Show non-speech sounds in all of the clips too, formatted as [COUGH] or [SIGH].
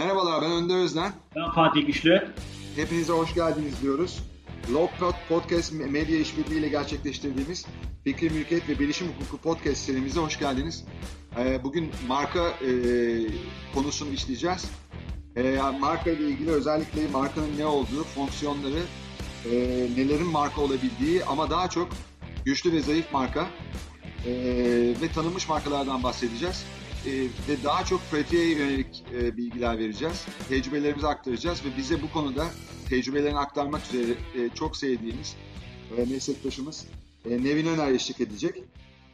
Merhabalar ben Önder Özden. Ben Fatih Güçlü. Hepinize hoş geldiniz diyoruz. Logcode Podcast Medya İşbirliği ile gerçekleştirdiğimiz Fikri Mülkiyet ve Bilişim Hukuku Podcast serimize hoş geldiniz. Ee, bugün marka e, konusunu işleyeceğiz. E, marka ile ilgili özellikle markanın ne olduğu, fonksiyonları, e, nelerin marka olabildiği ama daha çok güçlü ve zayıf marka e, ve tanınmış markalardan bahsedeceğiz. E, ve daha çok pratiğe yönelik e, bilgiler vereceğiz. Tecrübelerimizi aktaracağız ve bize bu konuda tecrübelerini aktarmak üzere e, çok sevdiğimiz e, meslektaşımız e, Nevin Öner eşlik edecek.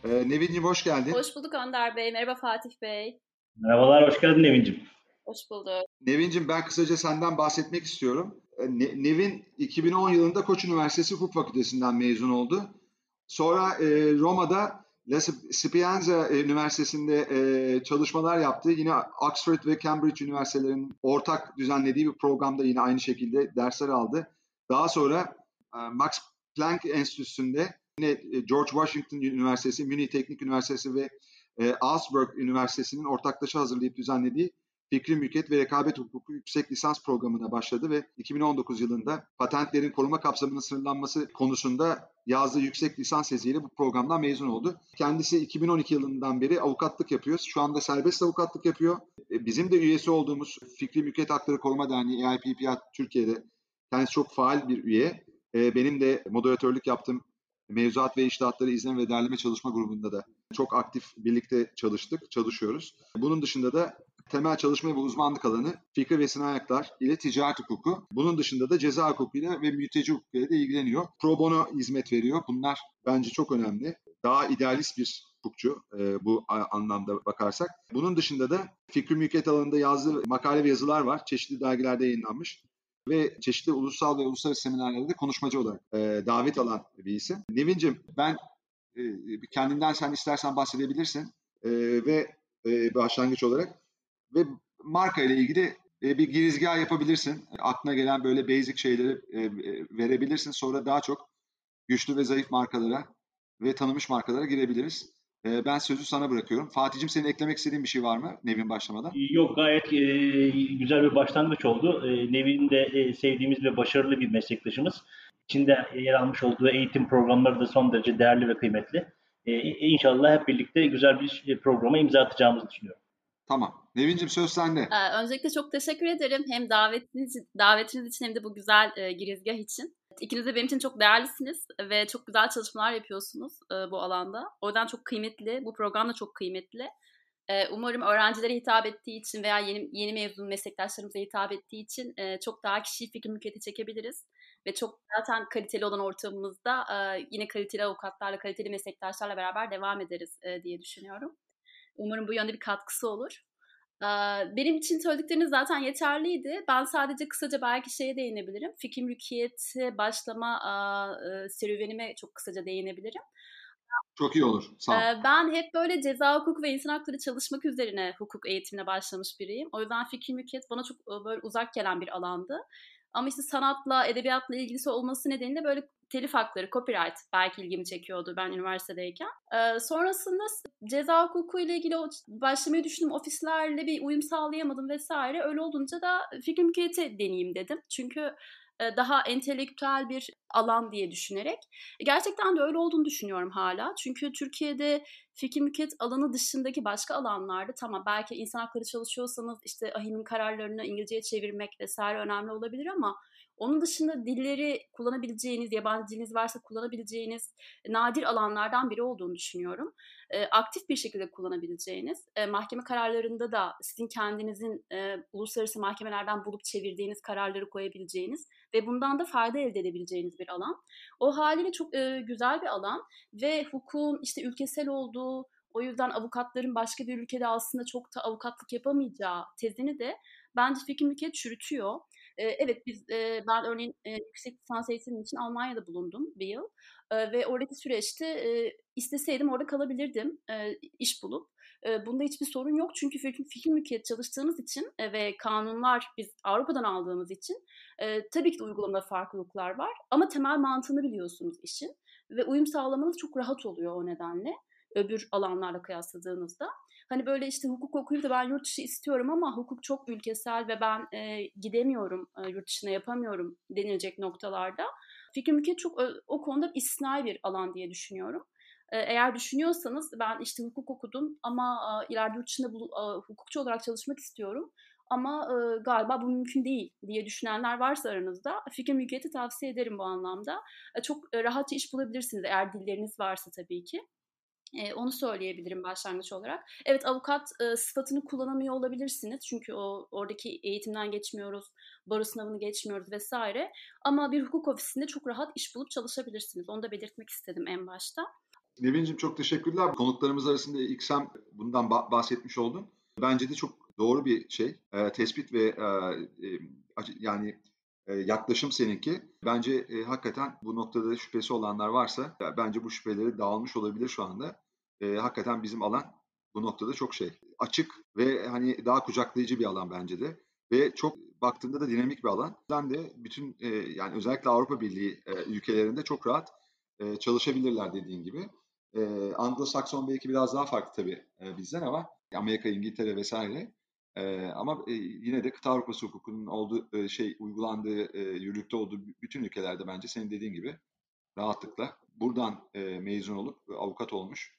E, Nevin'ciğim hoş geldin. Hoş bulduk Önder Bey. Merhaba Fatih Bey. Merhabalar, hoş geldin Nevin'ciğim. Hoş bulduk. Nevin'ciğim ben kısaca senden bahsetmek istiyorum. Ne, Nevin 2010 yılında Koç Üniversitesi Hukuk Fakültesinden mezun oldu. Sonra e, Roma'da La Sapienza Üniversitesi'nde e, çalışmalar yaptı. Yine Oxford ve Cambridge Üniversitelerinin ortak düzenlediği bir programda yine aynı şekilde dersler aldı. Daha sonra e, Max Planck Enstitüsü'nde yine e, George Washington Üniversitesi, Münih Teknik Üniversitesi ve e, Augsburg Üniversitesi'nin ortaklaşa hazırlayıp düzenlediği Fikri Mülkiyet ve Rekabet Hukuku Yüksek Lisans Programı'na başladı ve 2019 yılında patentlerin koruma kapsamının sınırlanması konusunda yazdığı yüksek lisans teziyle bu programdan mezun oldu. Kendisi 2012 yılından beri avukatlık yapıyor. Şu anda serbest avukatlık yapıyor. E, bizim de üyesi olduğumuz Fikri Mülkiyet Hakları Koruma Derneği EIPPA Türkiye'de kendisi çok faal bir üye. E, benim de moderatörlük yaptığım mevzuat ve iştahatları izleme ve derleme çalışma grubunda da çok aktif birlikte çalıştık, çalışıyoruz. Bunun dışında da temel çalışma ve uzmanlık alanı fikir ve sanayi haklar ile ticaret hukuku. Bunun dışında da ceza hukukuyla ve mülteci hukukuyla da ilgileniyor. Pro bono hizmet veriyor. Bunlar bence çok önemli. Daha idealist bir hukukçu e, bu anlamda bakarsak. Bunun dışında da fikri mülkiyet alanında yazdığı makale ve yazılar var. Çeşitli dergilerde yayınlanmış ve çeşitli ulusal ve uluslararası seminerlerde konuşmacı olarak e, davet alan bir isim. Nevin'cim ben e, kendinden sen istersen bahsedebilirsin e, ve e, başlangıç olarak ve marka ile ilgili e, bir girizgah yapabilirsin. Aklına gelen böyle basic şeyleri e, e, verebilirsin. Sonra daha çok güçlü ve zayıf markalara ve tanınmış markalara girebiliriz. Ben sözü sana bırakıyorum. Fatih'cim senin eklemek istediğin bir şey var mı Nevin başlamadan? Yok gayet e, güzel bir başlangıç oldu. E, Nevin de e, sevdiğimiz ve başarılı bir meslektaşımız. İçinde yer almış olduğu eğitim programları da son derece değerli ve kıymetli. E, inşallah hep birlikte güzel bir programa imza atacağımızı düşünüyorum. Tamam. Nevin'cim söz sende. Ee, öncelikle çok teşekkür ederim. Hem davetiniz, davetiniz için hem de bu güzel e, girizgah için. İkiniz de benim için çok değerlisiniz ve çok güzel çalışmalar yapıyorsunuz e, bu alanda. O yüzden çok kıymetli. Bu program da çok kıymetli. E, umarım öğrencilere hitap ettiği için veya yeni, yeni mezun meslektaşlarımıza hitap ettiği için e, çok daha kişi fikir mülkiyeti çekebiliriz. Ve çok zaten kaliteli olan ortamımızda e, yine kaliteli avukatlarla, kaliteli meslektaşlarla beraber devam ederiz e, diye düşünüyorum. Umarım bu yönde bir katkısı olur. Benim için söyledikleriniz zaten yeterliydi. Ben sadece kısaca belki şeye değinebilirim. Fikir mülkiyete başlama serüvenime çok kısaca değinebilirim. Çok iyi olur. Sağ ol. Ben hep böyle ceza hukuku ve insan hakları çalışmak üzerine hukuk eğitimine başlamış biriyim. O yüzden fikir mülkiyet bana çok böyle uzak gelen bir alandı. Ama işte sanatla, edebiyatla ilgisi olması nedeniyle böyle telif hakları, copyright belki ilgimi çekiyordu ben üniversitedeyken. Ee, sonrasında ceza hukuku ile ilgili başlamayı düşündüm. Ofislerle bir uyum sağlayamadım vesaire. Öyle olunca da fikir mülkiyeti deneyeyim dedim. Çünkü daha entelektüel bir alan diye düşünerek. Gerçekten de öyle olduğunu düşünüyorum hala. Çünkü Türkiye'de fikir mülkiyet alanı dışındaki başka alanlarda tamam belki insan hakları çalışıyorsanız işte ahimin kararlarını İngilizceye çevirmek vesaire önemli olabilir ama onun dışında dilleri kullanabileceğiniz, yabancı diliniz varsa kullanabileceğiniz nadir alanlardan biri olduğunu düşünüyorum. E, aktif bir şekilde kullanabileceğiniz, e, mahkeme kararlarında da sizin kendinizin e, uluslararası mahkemelerden bulup çevirdiğiniz kararları koyabileceğiniz ve bundan da fayda elde edebileceğiniz bir alan. O haliyle çok e, güzel bir alan ve hukukun işte ülkesel olduğu, o yüzden avukatların başka bir ülkede aslında çok da avukatlık yapamayacağı tezini de bence fikir mülkiyet çürütüyor. Evet biz ben örneğin yüksek lisans eğitimim için Almanya'da bulundum bir yıl ve oradaki süreçte e, isteseydim orada kalabilirdim e, iş bulup. E, bunda hiçbir sorun yok çünkü fikir, fikir mülkiyet çalıştığınız için e, ve kanunlar biz Avrupa'dan aldığımız için e, tabii ki de uygulamada farklılıklar var ama temel mantığını biliyorsunuz işin ve uyum sağlamanız çok rahat oluyor o nedenle. öbür alanlarla kıyasladığınızda. Hani böyle işte hukuk okuyup da ben yurt dışı istiyorum ama hukuk çok ülkesel ve ben e, gidemiyorum, e, yurt dışına yapamıyorum denilecek noktalarda. Fikri Mülkiyet çok o konuda istisnai bir alan diye düşünüyorum. Eğer düşünüyorsanız ben işte hukuk okudum ama ileride yurt dışında hukukçu olarak çalışmak istiyorum ama galiba bu mümkün değil diye düşünenler varsa aranızda fikir mülkiyeti tavsiye ederim bu anlamda. Çok e, rahatça iş bulabilirsiniz eğer dilleriniz varsa tabii ki. Onu söyleyebilirim başlangıç olarak. Evet avukat sıfatını kullanamıyor olabilirsiniz. Çünkü o oradaki eğitimden geçmiyoruz, baro sınavını geçmiyoruz vesaire. Ama bir hukuk ofisinde çok rahat iş bulup çalışabilirsiniz. Onu da belirtmek istedim en başta. Nevin'cim çok teşekkürler. Konuklarımız arasında ilk sen bundan bahsetmiş oldun. Bence de çok doğru bir şey. Tespit ve yani yaklaşım seninki. Bence e, hakikaten bu noktada şüphesi olanlar varsa e, bence bu şüpheleri dağılmış olabilir şu anda. E, hakikaten bizim alan bu noktada çok şey açık ve hani daha kucaklayıcı bir alan bence de ve çok baktığında da dinamik bir alan. Ben de bütün e, yani özellikle Avrupa Birliği e, ülkelerinde çok rahat e, çalışabilirler dediğin gibi. E, Anglo-Sakson belki biraz daha farklı tabii e, bizden ama Amerika, İngiltere vesaire. E, ama e, yine de kıta Avrupası hukukunun olduğu e, şey uygulandığı, e, yürürlükte olduğu bütün ülkelerde bence senin dediğin gibi rahatlıkla buradan e, mezun olup avukat olmuş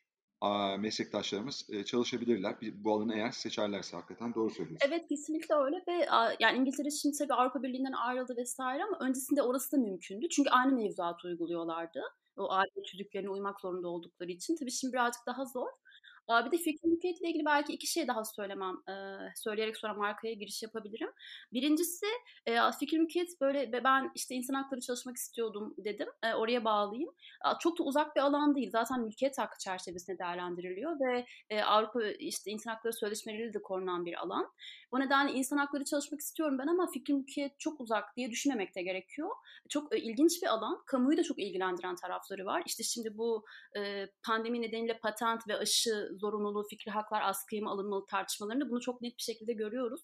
meslektaşlarımız e, çalışabilirler. Bu alanı eğer seçerlerse hakikaten doğru söylüyorsun. Evet kesinlikle öyle ve yani İngiltere şimdi tabii Avrupa Birliği'nden ayrıldı vesaire ama öncesinde orası da mümkündü. Çünkü aynı mevzuatı uyguluyorlardı. O aile tüzüklerine uymak zorunda oldukları için. Tabii şimdi birazcık daha zor. Bir de fikri mülkiyetle ilgili belki iki şey daha söylemem, söyleyerek sonra markaya giriş yapabilirim. Birincisi fikri mülkiyet böyle ben işte insan hakları çalışmak istiyordum dedim. Oraya bağlayayım. Çok da uzak bir alan değil. Zaten mülkiyet hakkı çerçevesinde değerlendiriliyor ve Avrupa işte insan hakları sözleşmeleriyle de korunan bir alan. O nedenle insan hakları çalışmak istiyorum ben ama fikri mülkiyet çok uzak diye düşünmemek de gerekiyor. Çok ilginç bir alan. Kamuyu da çok ilgilendiren tarafları var. İşte şimdi bu pandemi nedeniyle patent ve aşı zorunluluğu, fikri haklar askıya mı alınmalı tartışmalarında bunu çok net bir şekilde görüyoruz.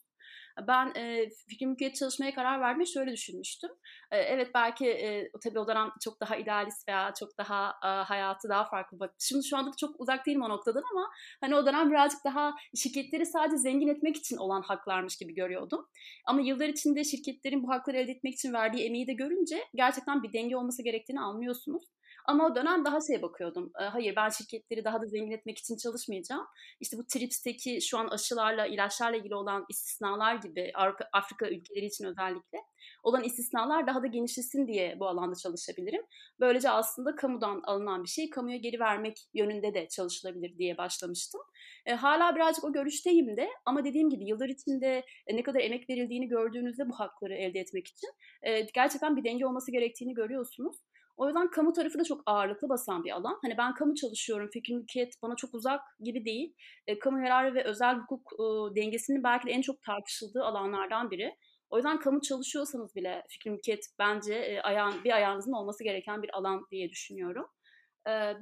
Ben e, fikri mülkiyet çalışmaya karar vermeyi şöyle düşünmüştüm. E, evet belki e, tabii o dönem çok daha idealist veya çok daha e, hayatı daha farklı bak. Şimdi şu anda da çok uzak değilim o noktadan ama hani o dönem birazcık daha şirketleri sadece zengin etmek için olan haklarmış gibi görüyordum. Ama yıllar içinde şirketlerin bu hakları elde etmek için verdiği emeği de görünce gerçekten bir denge olması gerektiğini anlıyorsunuz. Ama o dönem daha şey bakıyordum. E, hayır ben şirketleri daha da zengin etmek için çalışmayacağım. İşte bu TRIPS'teki şu an aşılarla, ilaçlarla ilgili olan istisnalar gibi Afrika ülkeleri için özellikle olan istisnalar daha da genişlesin diye bu alanda çalışabilirim. Böylece aslında kamudan alınan bir şey kamuya geri vermek yönünde de çalışılabilir diye başlamıştım. E, hala birazcık o görüşteyim de ama dediğim gibi yıllar içinde e, ne kadar emek verildiğini gördüğünüzde bu hakları elde etmek için e, gerçekten bir denge olması gerektiğini görüyorsunuz. O yüzden kamu tarafı da çok ağırlıklı basan bir alan. Hani ben kamu çalışıyorum, fikir mülkiyet bana çok uzak gibi değil. E, kamu yararı ve özel hukuk e, dengesinin belki de en çok tartışıldığı alanlardan biri. O yüzden kamu çalışıyorsanız bile fikir mülkiyet bence e, ayağın, bir ayağınızın olması gereken bir alan diye düşünüyorum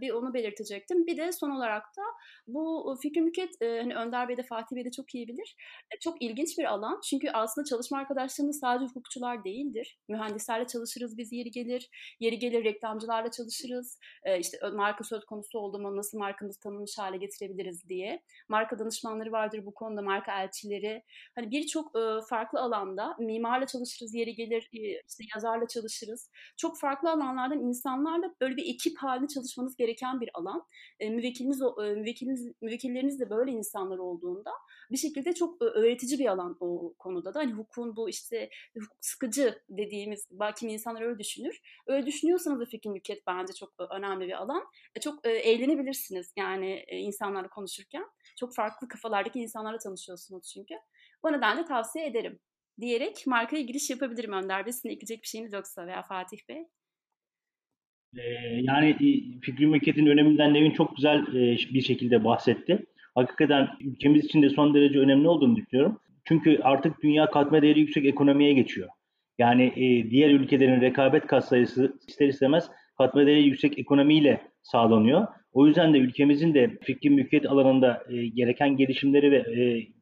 bir onu belirtecektim. Bir de son olarak da bu fikir mülkiyet hani Önder Bey de Fatih Bey de çok iyi bilir. Çok ilginç bir alan. Çünkü aslında çalışma arkadaşlarımız sadece hukukçular değildir. Mühendislerle çalışırız biz yeri gelir. Yeri gelir reklamcılarla çalışırız. İşte marka söz konusu olduğunda nasıl markamızı tanınmış hale getirebiliriz diye. Marka danışmanları vardır bu konuda, marka elçileri. Hani birçok farklı alanda mimarla çalışırız, yeri gelir işte yazarla çalışırız. Çok farklı alanlardan insanlarla böyle bir ekip halinde çalışırız çalışmanız gereken bir alan. E, müvekkiliniz, e, müvekkiliniz, müvekkilleriniz de böyle insanlar olduğunda bir şekilde çok e, öğretici bir alan o konuda da. Hani hukukun bu işte hukuk sıkıcı dediğimiz, belki insanlar öyle düşünür. Öyle düşünüyorsanız da fikir mülkiyet bence çok e, önemli bir alan. E, çok e, eğlenebilirsiniz yani e, insanlarla konuşurken. Çok farklı kafalardaki insanlarla tanışıyorsunuz çünkü. O nedenle tavsiye ederim diyerek markaya giriş yapabilirim Önder Bey. Sizin ekleyecek bir şeyiniz yoksa veya Fatih Bey. Ee, yani e, fikri mülkiyetin öneminden Nevin çok güzel e, bir şekilde bahsetti. Hakikaten ülkemiz için de son derece önemli olduğunu düşünüyorum. Çünkü artık dünya katma değeri yüksek ekonomiye geçiyor. Yani e, diğer ülkelerin rekabet kat sayısı ister istemez katma değeri yüksek ekonomiyle sağlanıyor. O yüzden de ülkemizin de fikri mülkiyet alanında gereken gelişimleri ve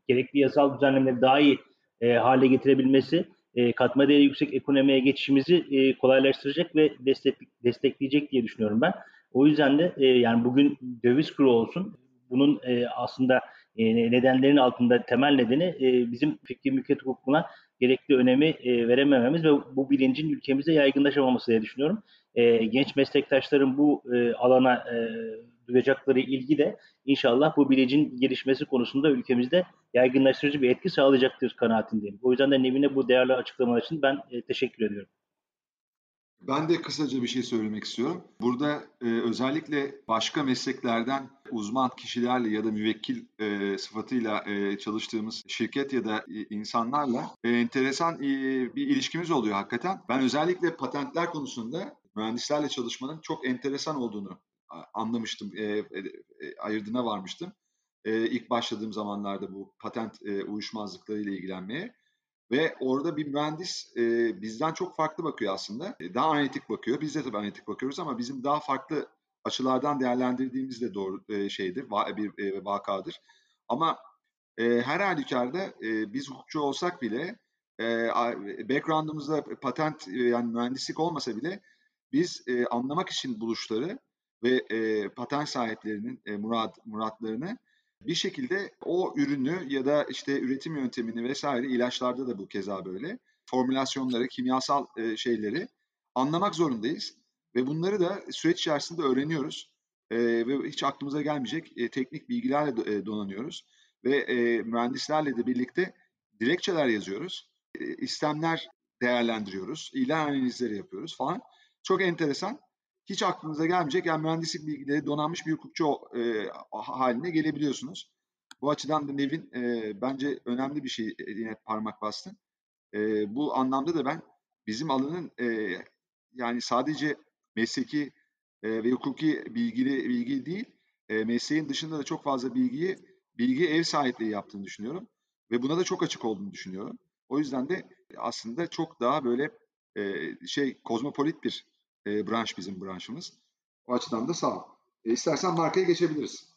gerekli yasal düzenlemeleri daha iyi hale getirebilmesi e, katma değeri yüksek ekonomiye geçişimizi e, kolaylaştıracak ve destek, destekleyecek diye düşünüyorum ben. O yüzden de e, yani bugün döviz kuru olsun bunun aslında e, nedenlerin altında temel nedeni bizim fikri mülkiyet hukukuna gerekli önemi veremememiz ve bu bilincin ülkemizde yaygınlaşamaması diye düşünüyorum. Genç meslektaşların bu alana duyacakları ilgi de inşallah bu bilincin gelişmesi konusunda ülkemizde yaygınlaştırıcı bir etki sağlayacaktır kanaatindeyim. O yüzden de Nevin'e bu değerli açıklamalar için ben e, teşekkür ediyorum. Ben de kısaca bir şey söylemek istiyorum. Burada e, özellikle başka mesleklerden uzman kişilerle ya da müvekkil e, sıfatıyla e, çalıştığımız şirket ya da e, insanlarla e, enteresan e, bir ilişkimiz oluyor hakikaten. Ben özellikle patentler konusunda mühendislerle çalışmanın çok enteresan olduğunu anlamıştım, e, e, ayırdına varmıştım. E, ilk başladığım zamanlarda bu patent e, uyuşmazlıklarıyla ilgilenmeye. Ve orada bir mühendis e, bizden çok farklı bakıyor aslında. E, daha analitik bakıyor. Biz de tabii analitik bakıyoruz ama bizim daha farklı açılardan değerlendirdiğimiz de doğru e, şeydir, va, bir e, vakadır. Ama e, her halükarda e, biz hukukçu olsak bile e, background'ımızda patent yani mühendislik olmasa bile biz e, anlamak için buluşları ve e, patent sahiplerinin e, murad, muratlarını bir şekilde o ürünü ya da işte üretim yöntemini vesaire ilaçlarda da bu keza böyle formülasyonları, kimyasal e, şeyleri anlamak zorundayız ve bunları da süreç içerisinde öğreniyoruz e, ve hiç aklımıza gelmeyecek e, teknik bilgilerle do, e, donanıyoruz ve e, mühendislerle de birlikte dilekçeler yazıyoruz, e, istemler değerlendiriyoruz, ilan analizleri yapıyoruz falan. Çok enteresan hiç aklınıza gelmeyecek yani mühendislik bilgileri donanmış bir hukukçu e, haline gelebiliyorsunuz. Bu açıdan da Nevin e, bence önemli bir şey e, yine parmak bastın. E, bu anlamda da ben bizim alanın e, yani sadece mesleki e, ve hukuki bilgili bilgi değil, e, mesleğin dışında da çok fazla bilgiyi bilgi ev sahipliği yaptığını düşünüyorum ve buna da çok açık olduğunu düşünüyorum. O yüzden de aslında çok daha böyle e, şey kozmopolit bir e, branş bizim branşımız. O açıdan da sağ ol. E, istersen markaya geçebiliriz.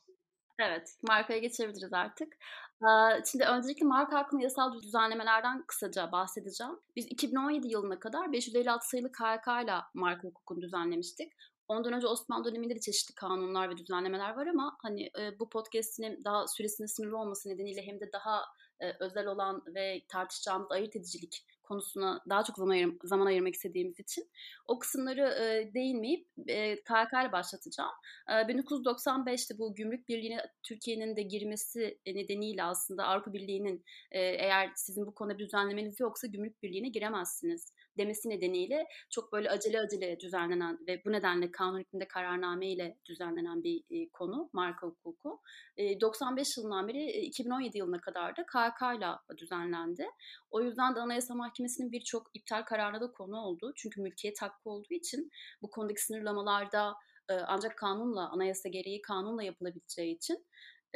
Evet, markaya geçebiliriz artık. Şimdi öncelikle marka hakkında yasal düzenlemelerden kısaca bahsedeceğim. Biz 2017 yılına kadar 556 sayılı KHK ile marka hukukunu düzenlemiştik. Ondan önce Osmanlı döneminde de çeşitli kanunlar ve düzenlemeler var ama hani e, bu podcast'in daha süresinin sınırlı olması nedeniyle hem de daha e, özel olan ve tartışacağımız ayırt edicilik konusuna daha çok zaman, ayır, zaman ayırmak istediğimiz için o kısımları e, değinmeyip e, KHK ile başlatacağım. E, 1995'te bu gümrük birliğine Türkiye'nin de girmesi nedeniyle aslında Avrupa Birliği'nin e, eğer sizin bu konuda bir düzenlemeniz yoksa gümrük birliğine giremezsiniz demesi nedeniyle çok böyle acele acele düzenlenen ve bu nedenle kanun hükmünde kararname ile düzenlenen bir e, konu marka hukuku. E, 95 yılından beri e, 2017 yılına kadar da KHK ile düzenlendi. O yüzden de Anayasa Mahkemesi'nin birçok iptal kararına da konu oldu. Çünkü mülkiyet hakkı olduğu için bu konudaki sınırlamalarda e, ancak kanunla, anayasa gereği kanunla yapılabileceği için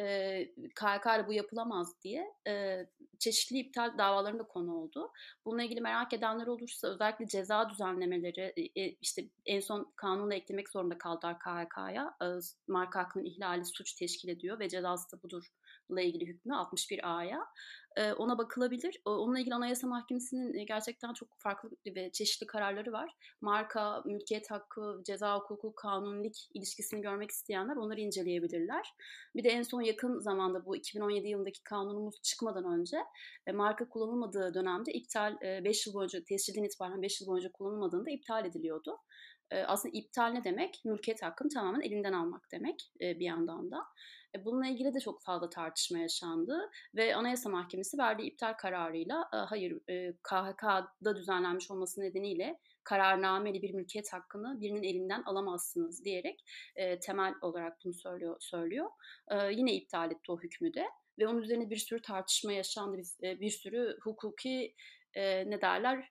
e, KHK bu yapılamaz diye e, çeşitli iptal davalarında konu oldu. Bununla ilgili merak edenler olursa özellikle ceza düzenlemeleri e, işte en son kanunla eklemek zorunda kaldılar KHK'ya. E, marka hakkının ihlali suç teşkil ediyor ve cezası da budurla ilgili hükmü 61A'ya ona bakılabilir. Onunla ilgili Anayasa Mahkemesi'nin gerçekten çok farklı ve çeşitli kararları var. Marka, mülkiyet hakkı, ceza hukuku, kanunilik ilişkisini görmek isteyenler onları inceleyebilirler. Bir de en son yakın zamanda bu 2017 yılındaki kanunumuz çıkmadan önce marka kullanılmadığı dönemde iptal 5 yıl boyunca tescilden itibaren 5 yıl boyunca kullanılmadığında iptal ediliyordu. Aslında iptal ne demek? Mülkiyet hakkını tamamen elinden almak demek bir yandan da. E, bununla ilgili de çok fazla tartışma yaşandı ve Anayasa Mahkemesi verdiği iptal kararıyla e, hayır KHK'da e, düzenlenmiş olması nedeniyle kararnameli bir mülkiyet hakkını birinin elinden alamazsınız diyerek temel olarak bunu söylüyor. söylüyor. Yine iptal etti o hükmü de ve onun üzerine bir sürü tartışma yaşandı. Bir sürü hukuki ne derler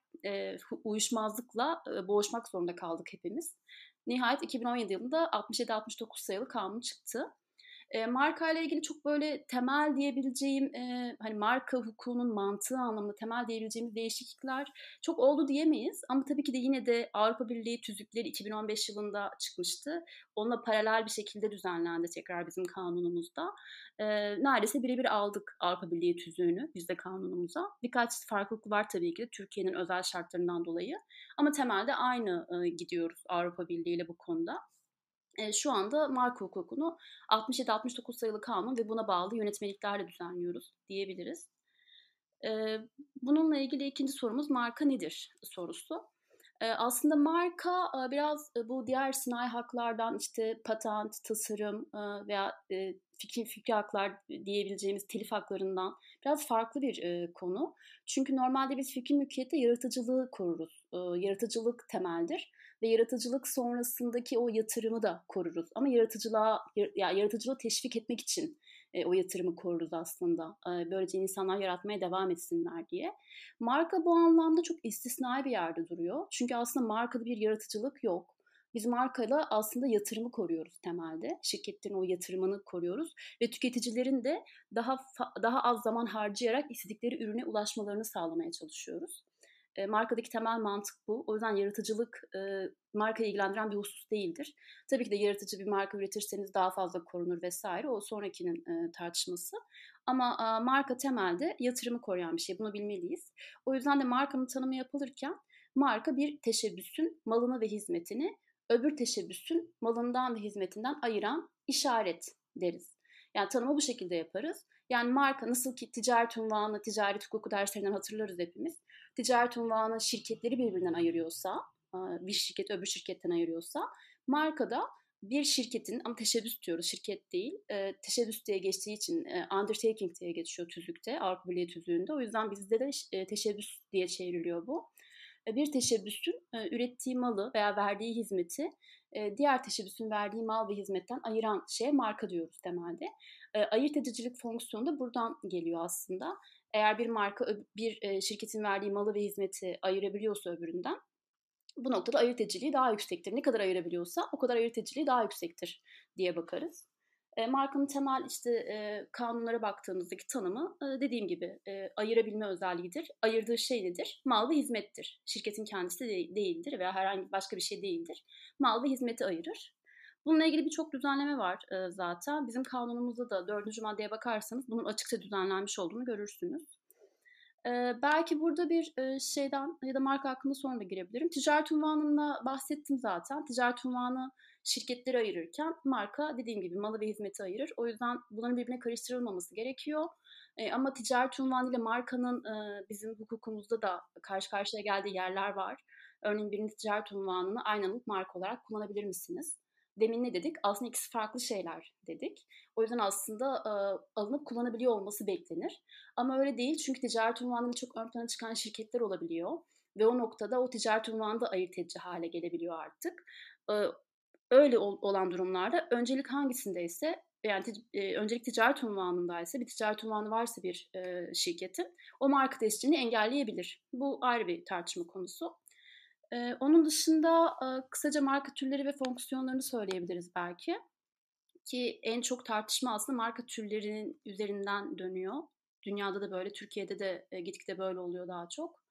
uyuşmazlıkla boğuşmak zorunda kaldık hepimiz. Nihayet 2017 yılında 67-69 sayılı kanun çıktı. E, marka ile ilgili çok böyle temel diyebileceğim e, hani marka hukukunun mantığı anlamında temel diyebileceğimiz değişiklikler çok oldu diyemeyiz. Ama tabii ki de yine de Avrupa Birliği tüzükleri 2015 yılında çıkmıştı. Onunla paralel bir şekilde düzenlendi tekrar bizim kanunumuzda. E, neredeyse birebir aldık Avrupa Birliği tüzüğünü biz de kanunumuza. Birkaç farklılık var tabii ki de Türkiye'nin özel şartlarından dolayı. Ama temelde aynı e, gidiyoruz Avrupa Birliği ile bu konuda. E, şu anda marka hukukunu 67-69 sayılı kanun ve buna bağlı yönetmeliklerle düzenliyoruz diyebiliriz. E, bununla ilgili ikinci sorumuz marka nedir sorusu. E, aslında marka e, biraz e, bu diğer sınai haklardan işte patent, tasarım e, veya e, fikri, fikri haklar diyebileceğimiz telif haklarından biraz farklı bir e, konu. Çünkü normalde biz fikri mülkiyette yaratıcılığı koruruz. E, yaratıcılık temeldir ve yaratıcılık sonrasındaki o yatırımı da koruruz. Ama yaratıcılığa ya yaratıcılığı teşvik etmek için e, o yatırımı koruruz aslında. E, böylece insanlar yaratmaya devam etsinler diye. Marka bu anlamda çok istisnai bir yerde duruyor. Çünkü aslında markada bir yaratıcılık yok. Biz markayla aslında yatırımı koruyoruz temelde. Şirketlerin o yatırımını koruyoruz ve tüketicilerin de daha daha az zaman harcayarak istedikleri ürüne ulaşmalarını sağlamaya çalışıyoruz. E, markadaki temel mantık bu. O yüzden yaratıcılık e, markayı ilgilendiren bir husus değildir. Tabii ki de yaratıcı bir marka üretirseniz daha fazla korunur vesaire. O sonrakinin e, tartışması. Ama e, marka temelde yatırımı koruyan bir şey. Bunu bilmeliyiz. O yüzden de markanın tanımı yapılırken marka bir teşebbüsün malını ve hizmetini öbür teşebbüsün malından ve hizmetinden ayıran işaret deriz. Yani tanımı bu şekilde yaparız. Yani marka nasıl ki ticaret unvanı, ticaret hukuku derslerinden hatırlarız hepimiz. Ticaret unvanı şirketleri birbirinden ayırıyorsa, bir şirket öbür şirketten ayırıyorsa, markada bir şirketin ama teşebbüs diyoruz şirket değil e, teşebbüs diye geçtiği için e, undertaking diye geçiyor tüzükte Avrupa Birliği tüzüğünde o yüzden bizde de e, teşebbüs diye çevriliyor bu. E, bir teşebbüsün e, ürettiği malı veya verdiği hizmeti e, diğer teşebbüsün verdiği mal ve hizmetten ayıran şeye marka diyoruz temelde. Ayırt edicilik fonksiyonu da buradan geliyor aslında. Eğer bir marka bir şirketin verdiği malı ve hizmeti ayırabiliyorsa öbüründen bu noktada ayırt ediciliği daha yüksektir. Ne kadar ayırabiliyorsa o kadar ayırt ediciliği daha yüksektir diye bakarız. E, markanın temel işte e, kanunlara baktığımızdaki tanımı e, dediğim gibi e, ayırabilme özelliğidir. Ayırdığı şey nedir? Mal ve hizmettir. Şirketin kendisi de değildir veya herhangi başka bir şey değildir. Mal ve hizmeti ayırır. Bununla ilgili birçok düzenleme var e, zaten. Bizim kanunumuzda da dördüncü maddeye bakarsanız bunun açıkça düzenlenmiş olduğunu görürsünüz. Ee, belki burada bir e, şeyden ya da marka hakkında sonra da girebilirim. Ticaret unvanında bahsettim zaten. Ticaret unvanı şirketleri ayırırken marka dediğim gibi malı ve hizmeti ayırır. O yüzden bunların birbirine karıştırılmaması gerekiyor. E, ama ticaret unvanı ile markanın e, bizim hukukumuzda da karşı karşıya geldiği yerler var. Örneğin birinci ticaret unvanını aynı anlık marka olarak kullanabilir misiniz? Demin ne dedik? Aslında ikisi farklı şeyler dedik. O yüzden aslında e, alınıp kullanabiliyor olması beklenir. Ama öyle değil çünkü ticaret unvanıyla çok ön plana çıkan şirketler olabiliyor. Ve o noktada o ticaret unvanı da ayırt edici hale gelebiliyor artık. E, öyle ol, olan durumlarda öncelik hangisindeyse yani e, öncelik ticaret unvanındaysa bir ticaret unvanı varsa bir e, şirketin o marka tescilini engelleyebilir. Bu ayrı bir tartışma konusu. E, onun dışında e, kısaca marka türleri ve fonksiyonlarını söyleyebiliriz belki. Ki en çok tartışma aslında marka türlerinin üzerinden dönüyor. Dünyada da böyle, Türkiye'de de e, gitgide böyle oluyor daha çok.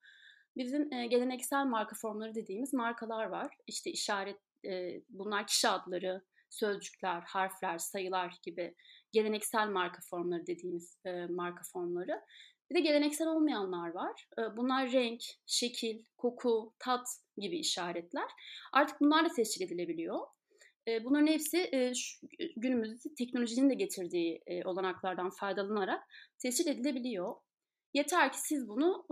Bizim e, geleneksel marka formları dediğimiz markalar var. İşte işaret, e, bunlar kişi adları, sözcükler, harfler, sayılar gibi geleneksel marka formları dediğimiz e, marka formları. Bir de geleneksel olmayanlar var. Bunlar renk, şekil, koku, tat gibi işaretler. Artık bunlar da tescil edilebiliyor. Bunların hepsi günümüzde teknolojinin de getirdiği olanaklardan faydalanarak tescil edilebiliyor. Yeter ki siz bunu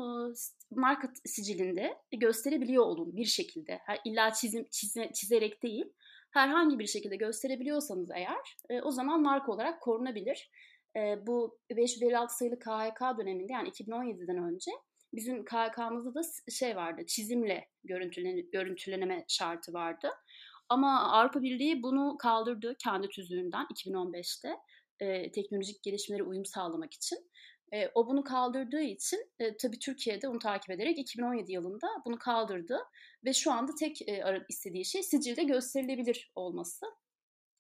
marka sicilinde gösterebiliyor olun bir şekilde. İlla çizim, çize, çizerek değil, herhangi bir şekilde gösterebiliyorsanız eğer o zaman marka olarak korunabilir e, bu 556 sayılı KHK döneminde yani 2017'den önce bizim KHK'mızda da şey vardı çizimle görüntülen görüntüleneme şartı vardı. Ama Avrupa Birliği bunu kaldırdı kendi tüzüğünden 2015'te e, teknolojik gelişmelere uyum sağlamak için. E, o bunu kaldırdığı için e, tabii Türkiye'de onu takip ederek 2017 yılında bunu kaldırdı ve şu anda tek e, istediği şey sicilde gösterilebilir olması.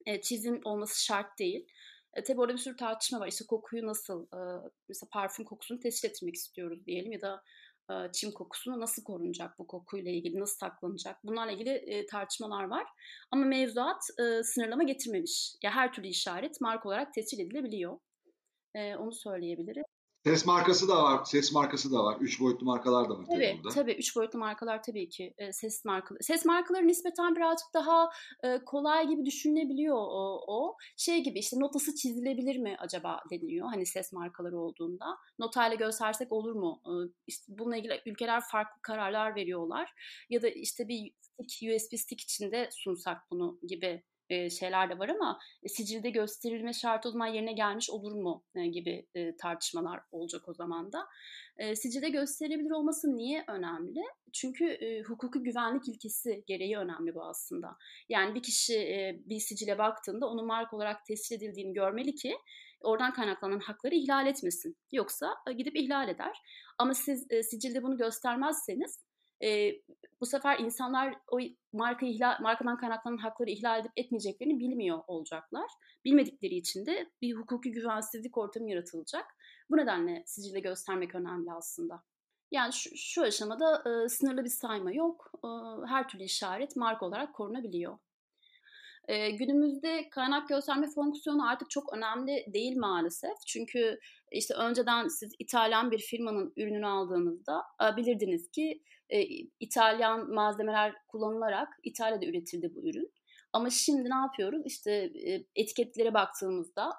E, çizim olması şart değil. E, tabii orada bir sürü tartışma var. İşte kokuyu nasıl, e, mesela parfüm kokusunu tescil etmek istiyoruz diyelim ya da e, çim kokusunu nasıl korunacak bu kokuyla ilgili, nasıl saklanacak? Bunlarla ilgili e, tartışmalar var. Ama mevzuat e, sınırlama getirmemiş. Ya her türlü işaret marka olarak tescil edilebiliyor. E, onu söyleyebilirim. Ses markası da var. Ses markası da var. Üç boyutlu markalar da var tabii, tabii burada. Tabii. Üç boyutlu markalar tabii ki. E, ses markaları. Ses markaları nispeten birazcık daha e, kolay gibi düşünülebiliyor o, o. Şey gibi işte notası çizilebilir mi acaba deniliyor. Hani ses markaları olduğunda. Notayla göstersek olur mu? E, işte bununla ilgili ülkeler farklı kararlar veriyorlar. Ya da işte bir stick, USB stick içinde sunsak bunu gibi şeyler de var ama e, sicilde gösterilme şartı o zaman yerine gelmiş olur mu gibi tartışmalar olacak o zaman da. sicilde gösterilebilir olması niye önemli? Çünkü e, hukuki güvenlik ilkesi gereği önemli bu aslında. Yani bir kişi bir sicile baktığında onun mark olarak tescil edildiğini görmeli ki oradan kaynaklanan hakları ihlal etmesin. Yoksa gidip ihlal eder. Ama siz sicilde bunu göstermezseniz e, bu sefer insanlar o marka ihlal, markadan kaynaklanan hakları ihlal edip etmeyeceklerini bilmiyor olacaklar. Bilmedikleri için de bir hukuki güvensizlik ortamı yaratılacak. Bu nedenle sicilde göstermek önemli aslında. Yani şu, şu aşamada e, sınırlı bir sayma yok. E, her türlü işaret marka olarak korunabiliyor. E, günümüzde kaynak gösterme fonksiyonu artık çok önemli değil maalesef. Çünkü işte önceden siz İtalyan bir firmanın ürününü aldığınızda e, bilirdiniz ki e, İtalyan malzemeler kullanılarak İtalya'da üretildi bu ürün. Ama şimdi ne yapıyoruz? İşte e, etiketlere baktığımızda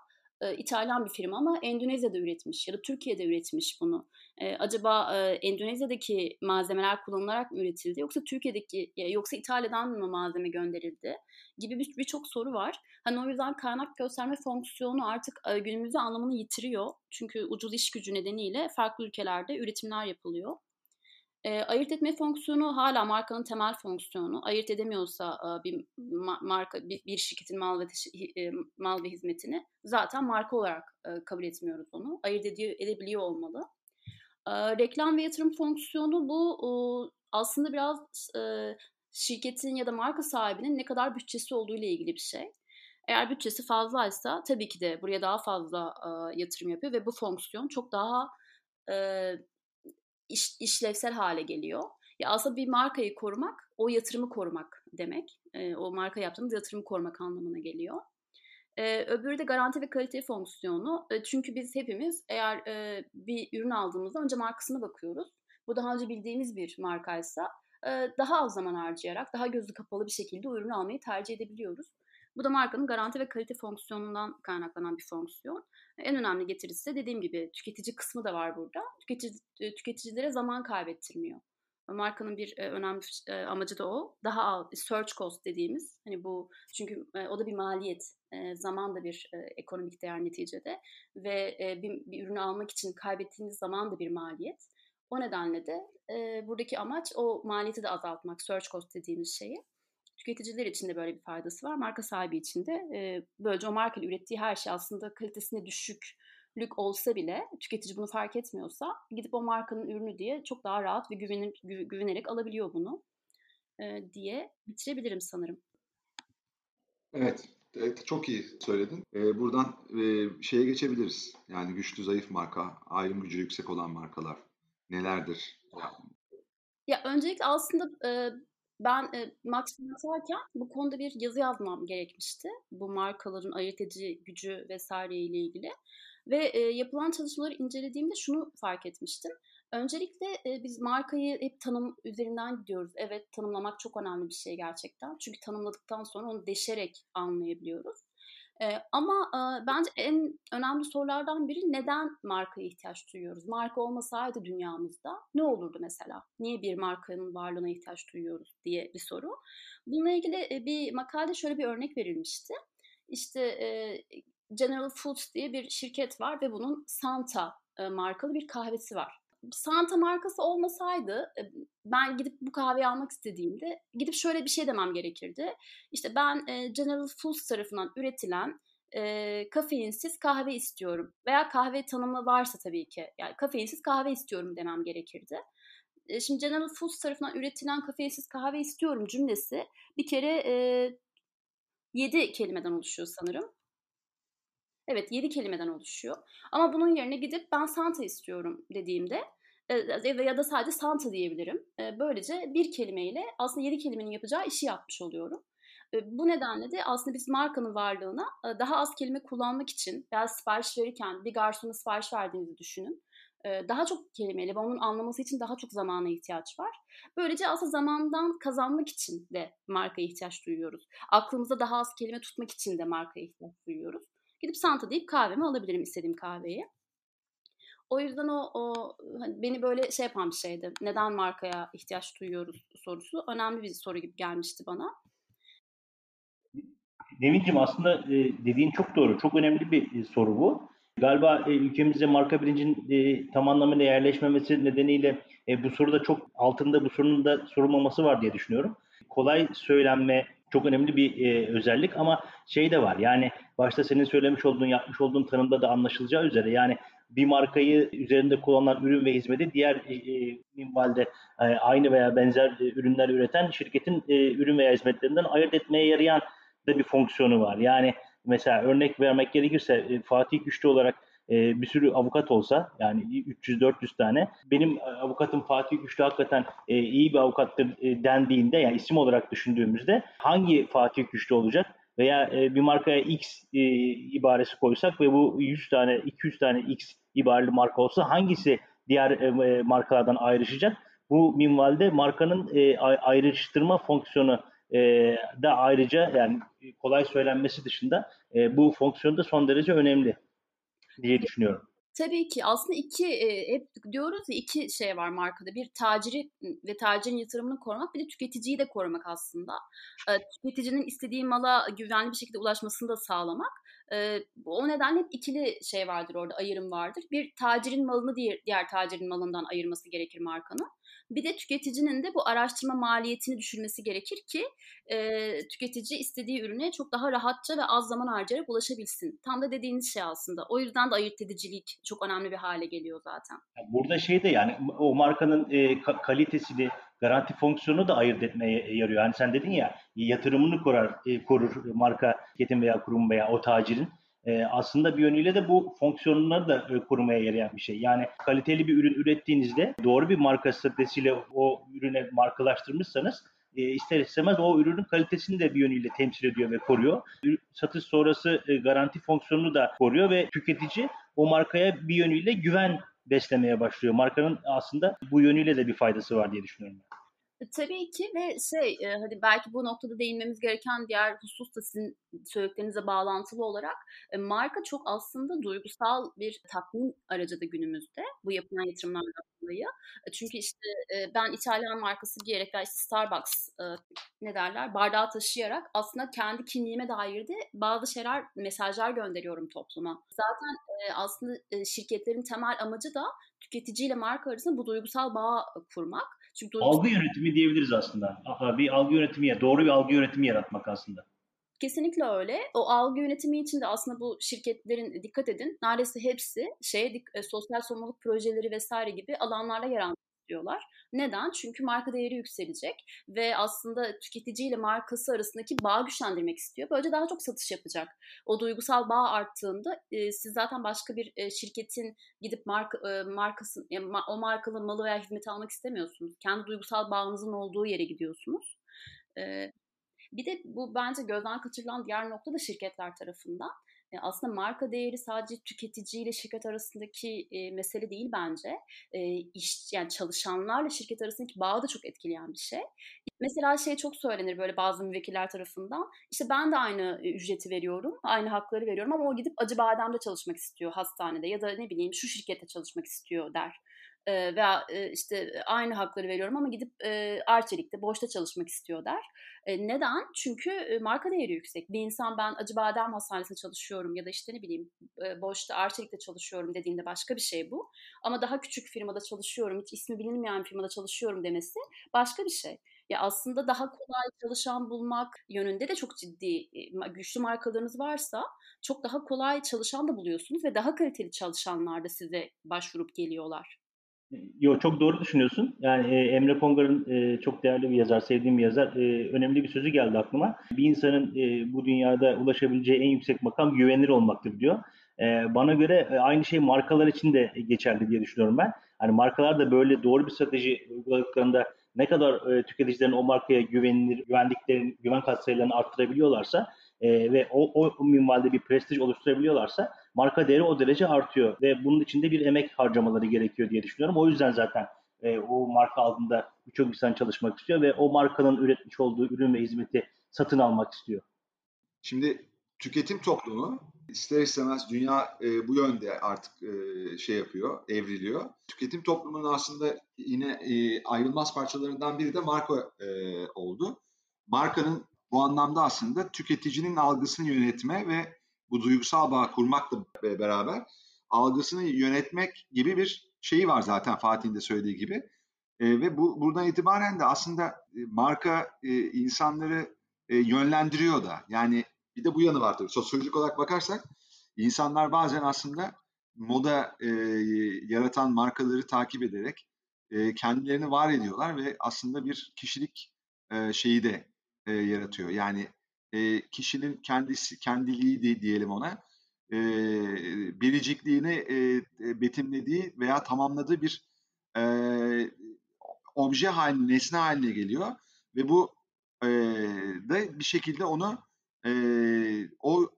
e, İtalyan bir firma ama Endonezya'da üretmiş ya da Türkiye'de üretmiş bunu. E, acaba e, Endonezya'daki malzemeler kullanılarak mı üretildi yoksa Türkiye'deki yoksa İtalya'dan mı malzeme gönderildi gibi birçok bir soru var. Hani o yüzden kaynak gösterme fonksiyonu artık e, günümüzde anlamını yitiriyor. Çünkü ucuz iş gücü nedeniyle farklı ülkelerde üretimler yapılıyor. E, ayırt etme fonksiyonu hala markanın temel fonksiyonu. Ayırt edemiyorsa e, bir marka bir, bir şirketin mal ve e, mal ve hizmetini zaten marka olarak e, kabul etmiyoruz onu. Ayırt ediyor, edebiliyor olmalı. E, reklam ve yatırım fonksiyonu bu e, aslında biraz e, şirketin ya da marka sahibinin ne kadar bütçesi olduğu ile ilgili bir şey. Eğer bütçesi fazlaysa tabii ki de buraya daha fazla e, yatırım yapıyor ve bu fonksiyon çok daha e, iş, işlevsel hale geliyor. Ya aslında bir markayı korumak, o yatırımı korumak demek. E, o marka yaptığımız yatırımı korumak anlamına geliyor. E, öbürü de garanti ve kalite fonksiyonu. E, çünkü biz hepimiz eğer e, bir ürün aldığımızda önce markasına bakıyoruz. Bu daha önce bildiğimiz bir markaysa e, daha az zaman harcayarak, daha gözü kapalı bir şekilde ürünü almayı tercih edebiliyoruz. Bu da markanın garanti ve kalite fonksiyonundan kaynaklanan bir fonksiyon. En önemli getirisi de dediğim gibi tüketici kısmı da var burada. Tüketici, e, tüketicilere zaman kaybettirmiyor. Markanın bir e, önemli e, amacı da o. Daha search cost dediğimiz hani bu çünkü o da bir maliyet. Zaman da bir ekonomik değer neticede ve bir, bir ürünü almak için kaybettiğiniz zaman da bir maliyet. O nedenle de e, buradaki amaç o maliyeti de azaltmak, search cost dediğimiz şeyi. Tüketiciler için de böyle bir faydası var. Marka sahibi için de e, böylece o markanın ürettiği her şey aslında kalitesinde düşüklük olsa bile tüketici bunu fark etmiyorsa gidip o markanın ürünü diye çok daha rahat ve güvenir, güvenerek alabiliyor bunu e, diye bitirebilirim sanırım. Evet, evet çok iyi söyledin. Ee, buradan e, şeye geçebiliriz. Yani güçlü zayıf marka, ayrım gücü yüksek olan markalar nelerdir? Ya öncelikle aslında e, ben e, Maxim'e atarken bu konuda bir yazı yazmam gerekmişti. Bu markaların ayırt edici gücü vesaire ile ilgili. Ve e, yapılan çalışmaları incelediğimde şunu fark etmiştim. Öncelikle e, biz markayı hep tanım üzerinden gidiyoruz. Evet tanımlamak çok önemli bir şey gerçekten. Çünkü tanımladıktan sonra onu deşerek anlayabiliyoruz. E, ama e, bence en önemli sorulardan biri neden markaya ihtiyaç duyuyoruz? Marka olmasaydı dünyamızda ne olurdu mesela? Niye bir markanın varlığına ihtiyaç duyuyoruz diye bir soru. Bununla ilgili bir makalede şöyle bir örnek verilmişti. İşte e, General Foods diye bir şirket var ve bunun Santa markalı bir kahvesi var. Santa markası olmasaydı e, ben gidip bu kahveyi almak istediğimde gidip şöyle bir şey demem gerekirdi. İşte ben e, General Foods tarafından üretilen e, kafeinsiz kahve istiyorum. Veya kahve tanımı varsa tabii ki. Yani kafeinsiz kahve istiyorum demem gerekirdi. E, şimdi General Foods tarafından üretilen kafeinsiz kahve istiyorum cümlesi bir kere e, 7 kelimeden oluşuyor sanırım. Evet 7 kelimeden oluşuyor. Ama bunun yerine gidip ben Santa istiyorum dediğimde ya da sadece Santa diyebilirim. Böylece bir kelimeyle aslında 7 kelimenin yapacağı işi yapmış oluyorum. Bu nedenle de aslında biz markanın varlığına daha az kelime kullanmak için veya sipariş verirken bir garsona sipariş verdiğinizi düşünün. daha çok kelimeyle ve onun anlaması için daha çok zamana ihtiyaç var. Böylece aslında zamandan kazanmak için de markaya ihtiyaç duyuyoruz. Aklımızda daha az kelime tutmak için de markaya ihtiyaç duyuyoruz. Gidip Santa deyip kahvemi alabilirim istediğim kahveyi. O yüzden o, o hani beni böyle şey yapan bir şeydi. Neden markaya ihtiyaç duyuyoruz sorusu önemli bir soru gibi gelmişti bana. Nevin'cim aslında e, dediğin çok doğru. Çok önemli bir e, soru bu. Galiba e, ülkemizde marka bilincin tam anlamıyla yerleşmemesi nedeniyle bu soruda çok altında bu sorunun da sorulmaması var diye düşünüyorum. Kolay söylenme çok önemli bir e, özellik ama şey de var yani başta senin söylemiş olduğun yapmış olduğun tanımda da anlaşılacağı üzere yani bir markayı üzerinde kullanılan ürün ve hizmeti diğer e, e minvalde e, aynı veya benzer e, ürünler üreten şirketin e, ürün veya hizmetlerinden ayırt etmeye yarayan da bir fonksiyonu var. Yani mesela örnek vermek gerekirse e, Fatih Güçlü olarak e, bir sürü avukat olsa yani 300-400 tane benim avukatım Fatih Güçlü hakikaten e, iyi bir avukattır e, dendiğinde yani isim olarak düşündüğümüzde hangi Fatih Güçlü olacak? Veya e, bir markaya X e, ibaresi koysak ve bu 100 tane 200 tane X ibareli marka olsa hangisi diğer e, markalardan ayrışacak? Bu minvalde markanın e, ayrıştırma fonksiyonu e, da ayrıca yani kolay söylenmesi dışında e, bu fonksiyon da son derece önemli diye düşünüyorum. Tabii ki aslında iki e, hep diyoruz ya iki şey var markada. Bir taciri ve tacirin yatırımını korumak bir de tüketiciyi de korumak aslında. E, tüketicinin istediği mala güvenli bir şekilde ulaşmasını da sağlamak. E, o nedenle hep ikili şey vardır orada ayrım vardır. Bir tacirin malını diğer, diğer tacirin malından ayırması gerekir markanın. Bir de tüketicinin de bu araştırma maliyetini düşürmesi gerekir ki e, tüketici istediği ürüne çok daha rahatça ve az zaman harcayarak ulaşabilsin. Tam da dediğiniz şey aslında. O yüzden de ayırt edicilik çok önemli bir hale geliyor zaten. Burada şey de yani o markanın e, kalitesini, garanti fonksiyonu da ayırt etmeye yarıyor. Yani sen dedin ya yatırımını korar, e, korur marka, şirketin veya kurum veya o tacirin e, aslında bir yönüyle de bu fonksiyonları da e, korumaya yarayan bir şey. Yani kaliteli bir ürün ürettiğinizde doğru bir marka stratejisiyle o ürüne markalaştırmışsanız e, ister istemez o ürünün kalitesini de bir yönüyle temsil ediyor ve koruyor. Satış sonrası e, garanti fonksiyonunu da koruyor ve tüketici o markaya bir yönüyle güven beslemeye başlıyor. Markanın aslında bu yönüyle de bir faydası var diye düşünüyorum ben. E, tabii ki ve şey e, hani belki bu noktada değinmemiz gereken diğer husus da sizin söylediklerinize bağlantılı olarak e, marka çok aslında duygusal bir tatmin aracı da günümüzde bu yapılan yatırımlardan dolayı. E, çünkü işte e, ben İtalyan markası giyerek veya işte Starbucks e, ne derler bardağı taşıyarak aslında kendi kimliğime dair de bazı şeyler mesajlar gönderiyorum topluma. Zaten e, aslında e, şirketlerin temel amacı da tüketiciyle marka arasında bu duygusal bağ kurmak. Çünkü duygusal... Algı yönetimi diyebiliriz aslında. Bir algı yönetimi, doğru bir algı yönetimi yaratmak aslında. Kesinlikle öyle. O algı yönetimi için de aslında bu şirketlerin dikkat edin neredeyse hepsi şey sosyal sorumluluk projeleri vesaire gibi alanlarla yer istiyorlar. Neden? Çünkü marka değeri yükselecek ve aslında tüketiciyle markası arasındaki bağ güçlendirmek istiyor. Böylece daha çok satış yapacak. O duygusal bağ arttığında e, siz zaten başka bir e, şirketin gidip marka, e, markası, yani ma, o markalı malı veya hizmeti almak istemiyorsunuz. Kendi duygusal bağınızın olduğu yere gidiyorsunuz. E, bir de bu bence gözden kaçırılan diğer nokta da şirketler tarafından. Aslında marka değeri sadece tüketici ile şirket arasındaki e, mesele değil bence. E, iş yani çalışanlarla şirket arasındaki bağı da çok etkileyen bir şey. Mesela şey çok söylenir böyle bazı müvekkiller tarafından. İşte ben de aynı e, ücreti veriyorum, aynı hakları veriyorum ama o gidip Acıbadem'de çalışmak istiyor hastanede ya da ne bileyim şu şirkette çalışmak istiyor der e, veya e, işte aynı hakları veriyorum ama gidip e, Arçelik'te boşta çalışmak istiyor der. E, neden? Çünkü e, marka değeri yüksek. Bir insan ben Acıbadem Hastanesi'nde çalışıyorum ya da işte ne bileyim e, boşta Arçelik'te çalışıyorum dediğinde başka bir şey bu. Ama daha küçük firmada çalışıyorum, hiç ismi bilinmeyen bir firmada çalışıyorum demesi başka bir şey. Ya aslında daha kolay çalışan bulmak yönünde de çok ciddi güçlü markalarınız varsa çok daha kolay çalışan da buluyorsunuz ve daha kaliteli çalışanlar da size başvurup geliyorlar. Yo çok doğru düşünüyorsun. Yani e, Emre Kongar'ın e, çok değerli bir yazar, sevdiğim bir yazar. E, önemli bir sözü geldi aklıma. Bir insanın e, bu dünyada ulaşabileceği en yüksek makam güvenilir olmaktır diyor. E, bana göre e, aynı şey markalar için de geçerli diye düşünüyorum ben. Hani markalar da böyle doğru bir strateji uyguladıklarında ne kadar e, tüketicilerin o markaya güvenilir, güvendiklerini, güven katsayılarını arttırabiliyorlarsa e, ve o, o minvalde bir prestij oluşturabiliyorlarsa marka değeri o derece artıyor ve bunun içinde bir emek harcamaları gerekiyor diye düşünüyorum. O yüzden zaten e, o marka altında birçok insan çalışmak istiyor ve o markanın üretmiş olduğu ürün ve hizmeti satın almak istiyor. Şimdi tüketim toplumu ister istemez dünya e, bu yönde artık e, şey yapıyor, evriliyor. Tüketim toplumunun aslında yine e, ayrılmaz parçalarından biri de marka e, oldu. Markanın bu anlamda aslında tüketicinin algısını yönetme ve bu duygusal bağ kurmakla beraber algısını yönetmek gibi bir şeyi var zaten Fatih'in de söylediği gibi. E, ve bu buradan itibaren de aslında e, marka e, insanları e, yönlendiriyor da. Yani bir de bu yanı var tabii. Sosyolojik olarak bakarsak insanlar bazen aslında moda e, yaratan markaları takip ederek e, kendilerini var ediyorlar ve aslında bir kişilik e, şeyi de e, yaratıyor. Yani e, kişinin kendisi kendiliği de diyelim ona e, biricikliğini e, betimlediği veya tamamladığı bir e, obje haline, nesne haline geliyor ve bu e, da bir şekilde onu e, o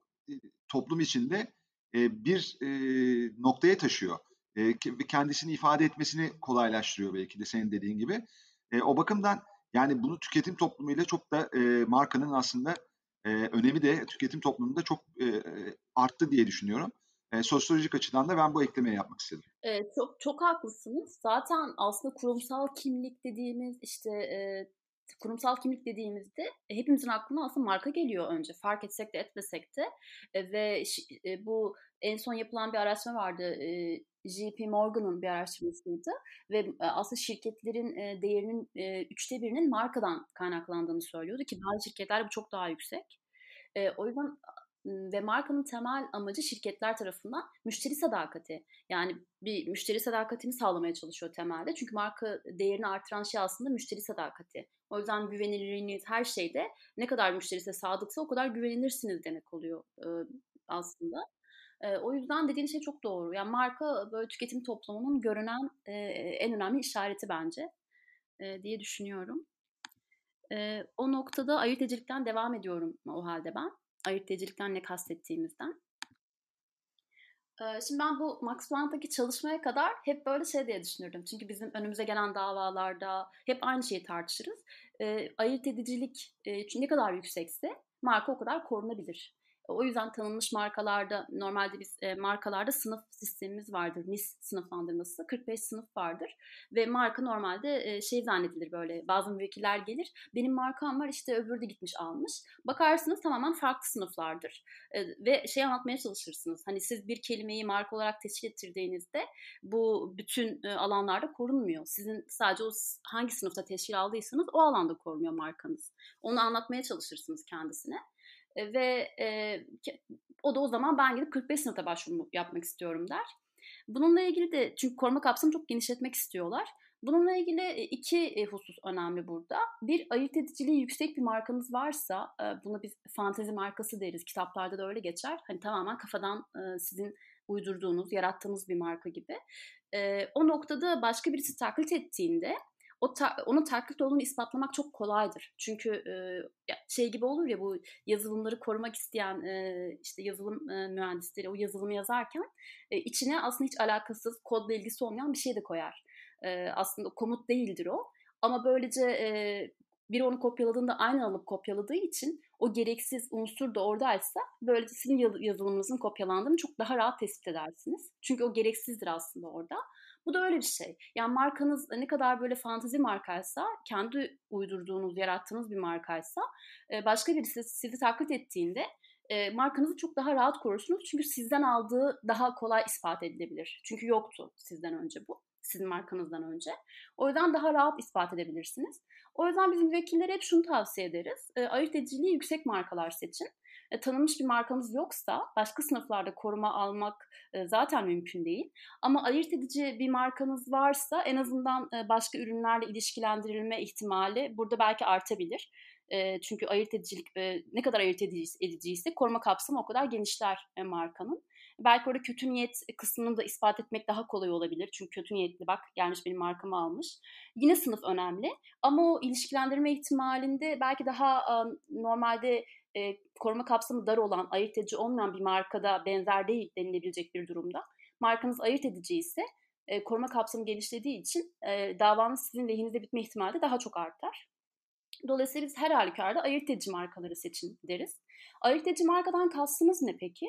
toplum içinde e, bir e, noktaya taşıyor. E, kendisini ifade etmesini kolaylaştırıyor belki de senin dediğin gibi. E, o bakımdan yani bunu tüketim toplumuyla çok da e, markanın aslında e, önemi de tüketim toplumunda çok e, arttı diye düşünüyorum. E, sosyolojik açıdan da ben bu eklemeyi yapmak istedim. Evet, çok çok haklısınız. Zaten aslında kurumsal kimlik dediğimiz işte e, kurumsal kimlik dediğimizde e, hepimizin aklına aslında marka geliyor önce. Fark etsek de etmesek de e, ve e, bu en son yapılan bir araştırma vardı. E, JP Morgan'ın bir araştırmasıydı ve e, aslında şirketlerin e, değerinin e, üçte birinin markadan kaynaklandığını söylüyordu ki bazı şirketler bu çok daha yüksek. O yüzden ve markanın temel amacı şirketler tarafından müşteri sadakati. Yani bir müşteri sadakatini sağlamaya çalışıyor temelde. Çünkü marka değerini artıran şey aslında müşteri sadakati. O yüzden güvenilirliğiniz her şeyde ne kadar müşteri size sadıksa o kadar güvenilirsiniz demek oluyor aslında. O yüzden dediğin şey çok doğru. Yani marka böyle tüketim toplumunun görünen en önemli işareti bence diye düşünüyorum. O noktada ayırt edicilikten devam ediyorum o halde ben ayırt edicilikten ne kastettiğimizden. Şimdi ben bu Max Planck'taki çalışmaya kadar hep böyle şey diye düşünürdüm. Çünkü bizim önümüze gelen davalarda hep aynı şeyi tartışırız. Ayırt edicilik ne kadar yüksekse marka o kadar korunabilir. O yüzden tanınmış markalarda normalde biz e, markalarda sınıf sistemimiz vardır. NIS sınıflandırması. 45 sınıf vardır. Ve marka normalde e, şey zannedilir böyle. Bazı müvekkiller gelir. Benim markam var işte öbürü de gitmiş almış. Bakarsınız tamamen farklı sınıflardır. E, ve şey anlatmaya çalışırsınız. Hani siz bir kelimeyi marka olarak teşkil ettirdiğinizde bu bütün e, alanlarda korunmuyor. Sizin sadece o hangi sınıfta teşkil aldıysanız o alanda korunuyor markanız. Onu anlatmaya çalışırsınız kendisine ve e, o da o zaman ben gidip 45 sınıfta başvuru yapmak istiyorum der. Bununla ilgili de çünkü koruma kapsamını çok genişletmek istiyorlar. Bununla ilgili iki husus önemli burada. Bir ayırt ediciliği yüksek bir markanız varsa, buna biz fantezi markası deriz. Kitaplarda da öyle geçer. Hani tamamen kafadan sizin uydurduğunuz, yarattığınız bir marka gibi. O noktada başka birisi taklit ettiğinde o ta, onun taklit olduğunu ispatlamak çok kolaydır. Çünkü e, şey gibi olur ya bu yazılımları korumak isteyen e, işte yazılım e, mühendisleri o yazılımı yazarken e, içine aslında hiç alakasız kodla ilgisi olmayan bir şey de koyar. E, aslında komut değildir o. Ama böylece e, biri onu kopyaladığında aynı alıp kopyaladığı için o gereksiz unsur da oradaysa böylece sizin yazılımınızın kopyalandığını çok daha rahat tespit edersiniz. Çünkü o gereksizdir aslında orada. Bu da öyle bir şey. Yani markanız ne kadar böyle fantazi markaysa, kendi uydurduğunuz, yarattığınız bir markaysa başka birisi sizi taklit ettiğinde markanızı çok daha rahat korursunuz. Çünkü sizden aldığı daha kolay ispat edilebilir. Çünkü yoktu sizden önce bu. Sizin markanızdan önce. O yüzden daha rahat ispat edebilirsiniz. O yüzden bizim vekillere hep şunu tavsiye ederiz. Ayırt ediciliği yüksek markalar seçin. E, tanınmış bir markanız yoksa başka sınıflarda koruma almak e, zaten mümkün değil. Ama ayırt edici bir markanız varsa en azından e, başka ürünlerle ilişkilendirilme ihtimali burada belki artabilir. E, çünkü ayırt edicilik e, ne kadar ayırt ediciyse koruma kapsamı o kadar genişler e, markanın. Belki orada kötü niyet kısmını da ispat etmek daha kolay olabilir. Çünkü kötü niyetli bak gelmiş benim markamı almış. Yine sınıf önemli ama o ilişkilendirme ihtimalinde belki daha normalde e, koruma kapsamı dar olan, ayırt edici olmayan bir markada benzer değil denilebilecek bir durumda. Markanız ayırt edici ise e, koruma kapsamı genişlediği için e, davanız sizin lehinizde bitme ihtimali de daha çok artar. Dolayısıyla biz her halükarda ayırt edici markaları seçin deriz. Ayırt edici markadan kastımız ne peki?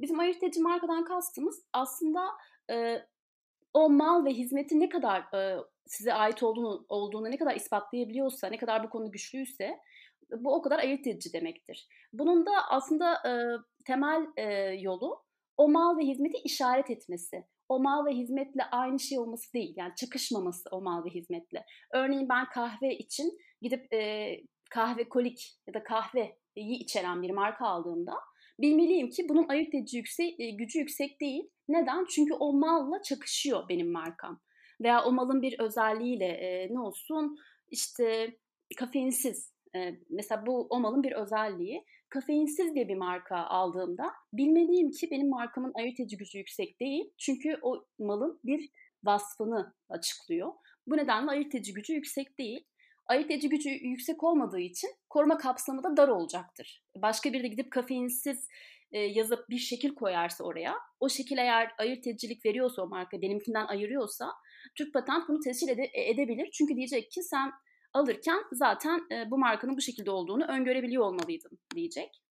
Bizim ayırt edici markadan kastımız aslında e, o mal ve hizmeti ne kadar e, size ait olduğunu, olduğunu ne kadar ispatlayabiliyorsa, ne kadar bu konu güçlüyse bu o kadar ayırt edici demektir. Bunun da aslında e, temel e, yolu o mal ve hizmeti işaret etmesi. O mal ve hizmetle aynı şey olması değil. Yani çakışmaması o mal ve hizmetle. Örneğin ben kahve için gidip e, kahve kolik ya da kahveyi içeren bir marka aldığımda bilmeliyim ki bunun ayırt edici yüksek, gücü yüksek değil. Neden? Çünkü o malla çakışıyor benim markam. Veya o malın bir özelliğiyle e, ne olsun işte kafeinsiz. Mesela bu o malın bir özelliği. Kafeinsiz diye bir marka aldığımda bilmeliyim ki benim markamın ayırt gücü yüksek değil. Çünkü o malın bir vasfını açıklıyor. Bu nedenle ayırt gücü yüksek değil ayırt gücü yüksek olmadığı için koruma kapsamı da dar olacaktır. Başka biri de gidip kafeinsiz yazıp bir şekil koyarsa oraya, o şekil eğer ayırt edicilik veriyorsa o marka benimkinden ayırıyorsa Türk Patent bunu tescil ede- edebilir. Çünkü diyecek ki sen alırken zaten e, bu markanın bu şekilde olduğunu öngörebiliyor olmalıydın diyecek.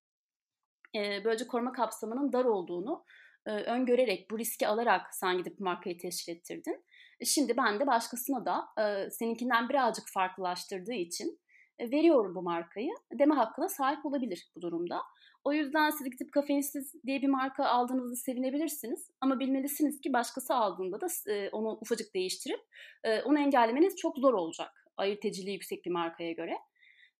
E, böylece koruma kapsamının dar olduğunu e, öngörerek, bu riski alarak sen gidip markayı tescil ettirdin. E, şimdi ben de başkasına da e, seninkinden birazcık farklılaştırdığı için e, veriyorum bu markayı deme hakkına sahip olabilir bu durumda. O yüzden siz gidip kafeinsiz diye bir marka aldığınızda sevinebilirsiniz. Ama bilmelisiniz ki başkası aldığında da onu ufacık değiştirip onu engellemeniz çok zor olacak. Ayırt yüksek bir markaya göre.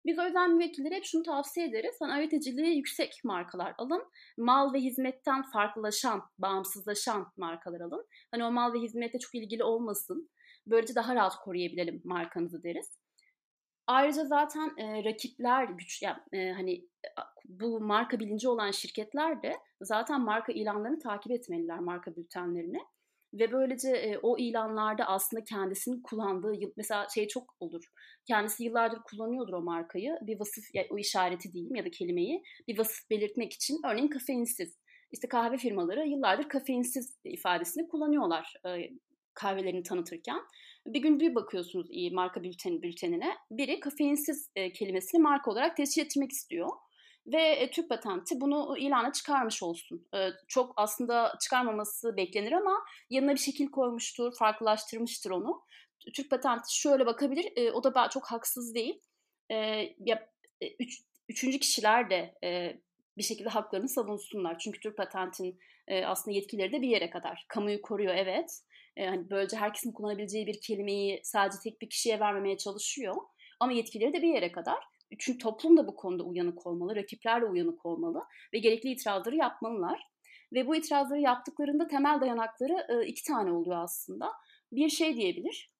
Biz o yüzden müvekkillere hep şunu tavsiye ederiz. Hani ayırt yüksek markalar alın. Mal ve hizmetten farklılaşan, bağımsızlaşan markalar alın. Hani o mal ve hizmette çok ilgili olmasın. Böylece daha rahat koruyabilelim markanızı deriz. Ayrıca zaten e, rakipler güç yani e, hani bu marka bilinci olan şirketler de zaten marka ilanlarını takip etmeliler marka bültenlerini. Ve böylece e, o ilanlarda aslında kendisinin kullandığı, mesela şey çok olur. Kendisi yıllardır kullanıyordur o markayı. Bir vasıf, yani o işareti diyeyim ya da kelimeyi bir vasıf belirtmek için. Örneğin kafeinsiz. İşte kahve firmaları yıllardır kafeinsiz ifadesini kullanıyorlar e, kahvelerini tanıtırken. Bir gün bir bakıyorsunuz iyi marka bülten, bültenine. Biri kafeinsiz e, kelimesini marka olarak tescil etmek istiyor ve e, Türk patenti bunu ilana çıkarmış olsun. E, çok aslında çıkarmaması beklenir ama yanına bir şekil koymuştur, farklılaştırmıştır onu. Türk patenti şöyle bakabilir, e, o da çok haksız değil. Üç, üçüncü kişiler de bir şekilde haklarını savunsunlar. Çünkü Türk patentin aslında yetkileri de bir yere kadar. Kamuyu koruyor evet. Hani böylece herkesin kullanabileceği bir kelimeyi sadece tek bir kişiye vermemeye çalışıyor. Ama yetkileri de bir yere kadar. Çünkü toplum da bu konuda uyanık olmalı, rakipler de uyanık olmalı ve gerekli itirazları yapmalılar. Ve bu itirazları yaptıklarında temel dayanakları iki tane oluyor aslında. Bir şey diyebilir,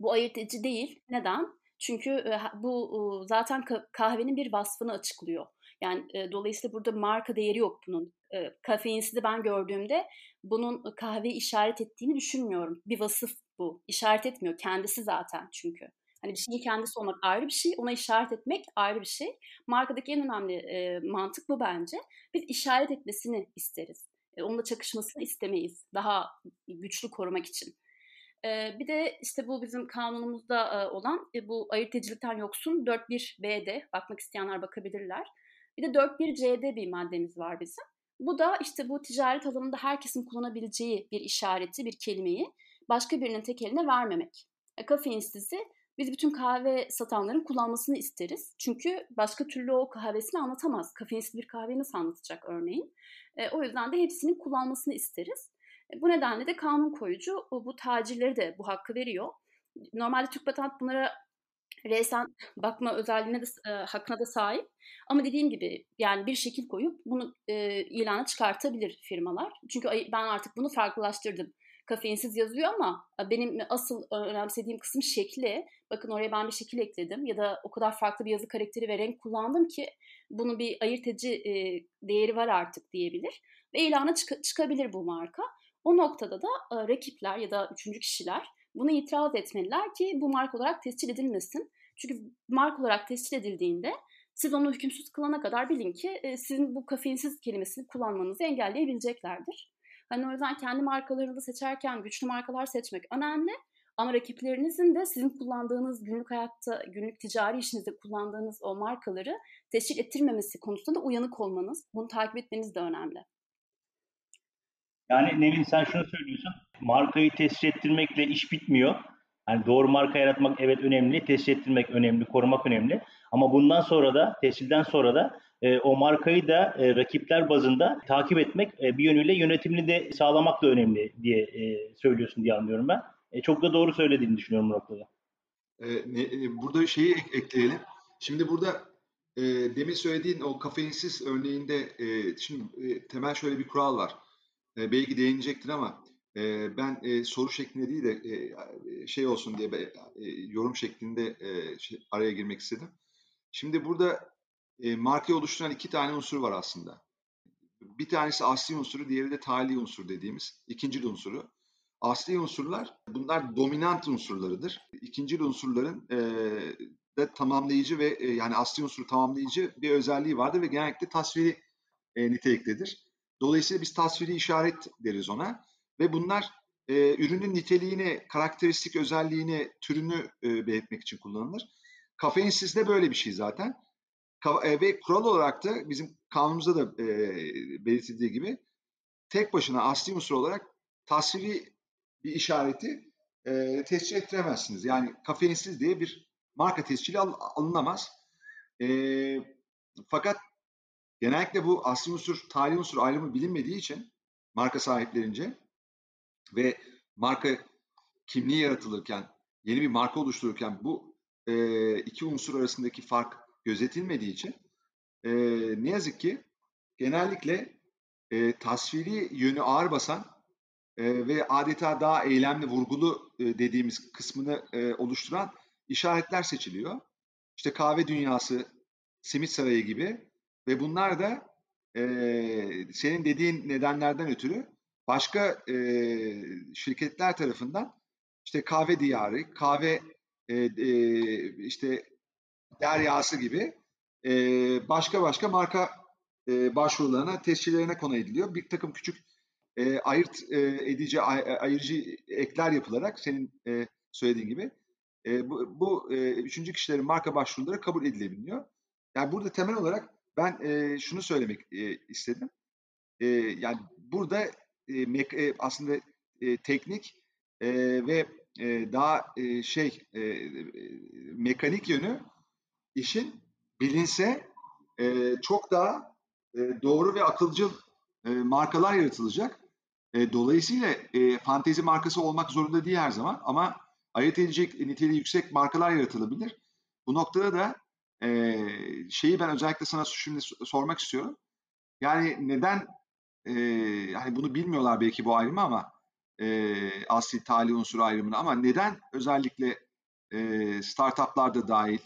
bu ayırt edici değil. Neden? Çünkü bu zaten kahvenin bir vasfını açıklıyor. Yani dolayısıyla burada marka değeri yok bunun. E, kafeinsiz de ben gördüğümde bunun kahveyi işaret ettiğini düşünmüyorum. Bir vasıf bu. İşaret etmiyor. Kendisi zaten çünkü. Hani bir şeyin kendisi olmak ayrı bir şey, ona işaret etmek ayrı bir şey. Markadaki en önemli e, mantık bu bence. Biz işaret etmesini isteriz. E, onunla çakışmasını istemeyiz. Daha güçlü korumak için. E, bir de işte bu bizim kanunumuzda e, olan e, bu ayırtıcılıktan yoksun 4.1b'de bakmak isteyenler bakabilirler. Bir de 4.1c'de bir maddemiz var bizim. Bu da işte bu ticaret alanında herkesin kullanabileceği bir işareti, bir kelimeyi başka birinin tek eline vermemek. E, kafeinsizi biz bütün kahve satanların kullanmasını isteriz. Çünkü başka türlü o kahvesini anlatamaz. Kafeinsiz bir kahveyi nasıl anlatacak örneğin? E, o yüzden de hepsinin kullanmasını isteriz. E, bu nedenle de kanun koyucu bu tacirleri de bu hakkı veriyor. Normalde Türk Patent bunlara resen bakma özelliğine de e, hakkına da sahip. Ama dediğim gibi yani bir şekil koyup bunu e, ilana çıkartabilir firmalar. Çünkü ben artık bunu farklılaştırdım kafeinsiz yazıyor ama benim asıl önemsediğim kısım şekli. Bakın oraya ben bir şekil ekledim ya da o kadar farklı bir yazı karakteri ve renk kullandım ki bunu bir ayırt edici e, değeri var artık diyebilir. Ve ilana çık- çıkabilir bu marka. O noktada da e, rakipler ya da üçüncü kişiler buna itiraz etmeliler ki bu marka olarak tescil edilmesin. Çünkü marka olarak tescil edildiğinde Siz onu hükümsüz kılana kadar bilin ki e, sizin bu kafeinsiz kelimesini kullanmanızı engelleyebileceklerdir. Hani o yüzden kendi markalarınızı seçerken güçlü markalar seçmek önemli. Ama rakiplerinizin de sizin kullandığınız günlük hayatta, günlük ticari işinizde kullandığınız o markaları teşkil ettirmemesi konusunda da uyanık olmanız, bunu takip etmeniz de önemli. Yani Nevin sen şunu söylüyorsun. Markayı tescil ettirmekle iş bitmiyor. Yani doğru marka yaratmak evet önemli, tescil ettirmek önemli, korumak önemli. Ama bundan sonra da, tescilden sonra da e, o markayı da e, rakipler bazında takip etmek, e, bir yönüyle yönetimini de sağlamak da önemli diye e, söylüyorsun diye anlıyorum ben. E, çok da doğru söylediğini düşünüyorum bu noktada. E, ne, burada şeyi ek, ekleyelim. Şimdi burada e, demin söylediğin o kafeinsiz örneğinde e, şimdi e, temel şöyle bir kural var. E, belki değinecektir ama e, ben e, soru şeklinde değil de e, şey olsun diye e, yorum şeklinde e, şey, araya girmek istedim. Şimdi burada e, markayı oluşturan iki tane unsur var aslında. Bir tanesi asli unsuru, diğeri de tali unsur dediğimiz ikinci unsuru. Asli unsurlar bunlar dominant unsurlarıdır. İkinci unsurların e, de tamamlayıcı ve e, yani asli unsuru tamamlayıcı bir özelliği vardır ve genellikle tasviri e, niteliktedir. Dolayısıyla biz tasviri işaret deriz ona ve bunlar e, ürünün niteliğini, karakteristik özelliğini, türünü e, belirtmek için kullanılır. Kafeinsiz de böyle bir şey zaten. E, ve kural olarak da bizim kanunumuzda da e, belirtildiği gibi tek başına asli unsur olarak tasviri bir işareti e, tescil ettiremezsiniz. Yani kafeinsiz diye bir marka tescili al, alınamaz. E, fakat genellikle bu asli unsur, tali unsur ayrımı bilinmediği için marka sahiplerince ve marka kimliği yaratılırken, yeni bir marka oluştururken bu e, iki unsur arasındaki fark gözetilmediği için e, ne yazık ki genellikle e, tasviri yönü ağır basan e, ve adeta daha eylemli, vurgulu e, dediğimiz kısmını e, oluşturan işaretler seçiliyor. İşte kahve dünyası, simit sarayı gibi ve bunlar da e, senin dediğin nedenlerden ötürü başka e, şirketler tarafından işte kahve diyarı, kahve e, e, işte deryası gibi e, başka başka marka e, başvurularına, tescillerine konu ediliyor. Bir takım küçük e, ayırt e, edici, ay, ayırıcı ekler yapılarak senin e, söylediğin gibi e, bu, bu e, üçüncü kişilerin marka başvuruları kabul edilebiliyor. Yani burada temel olarak ben e, şunu söylemek e, istedim. E, yani burada e, mek, e, aslında e, teknik e, ve e, daha e, şey e, mekanik yönü işin bilinse e, çok daha e, doğru ve akılcıl e, markalar yaratılacak. E, dolayısıyla e, fantezi markası olmak zorunda değil her zaman ama ayırt edecek niteliği yüksek markalar yaratılabilir. Bu noktada da e, şeyi ben özellikle sana şimdi sormak istiyorum. Yani neden e, yani bunu bilmiyorlar belki bu ayrımı ama e, asli tali unsur ayrımını ama neden özellikle e, startuplar dahil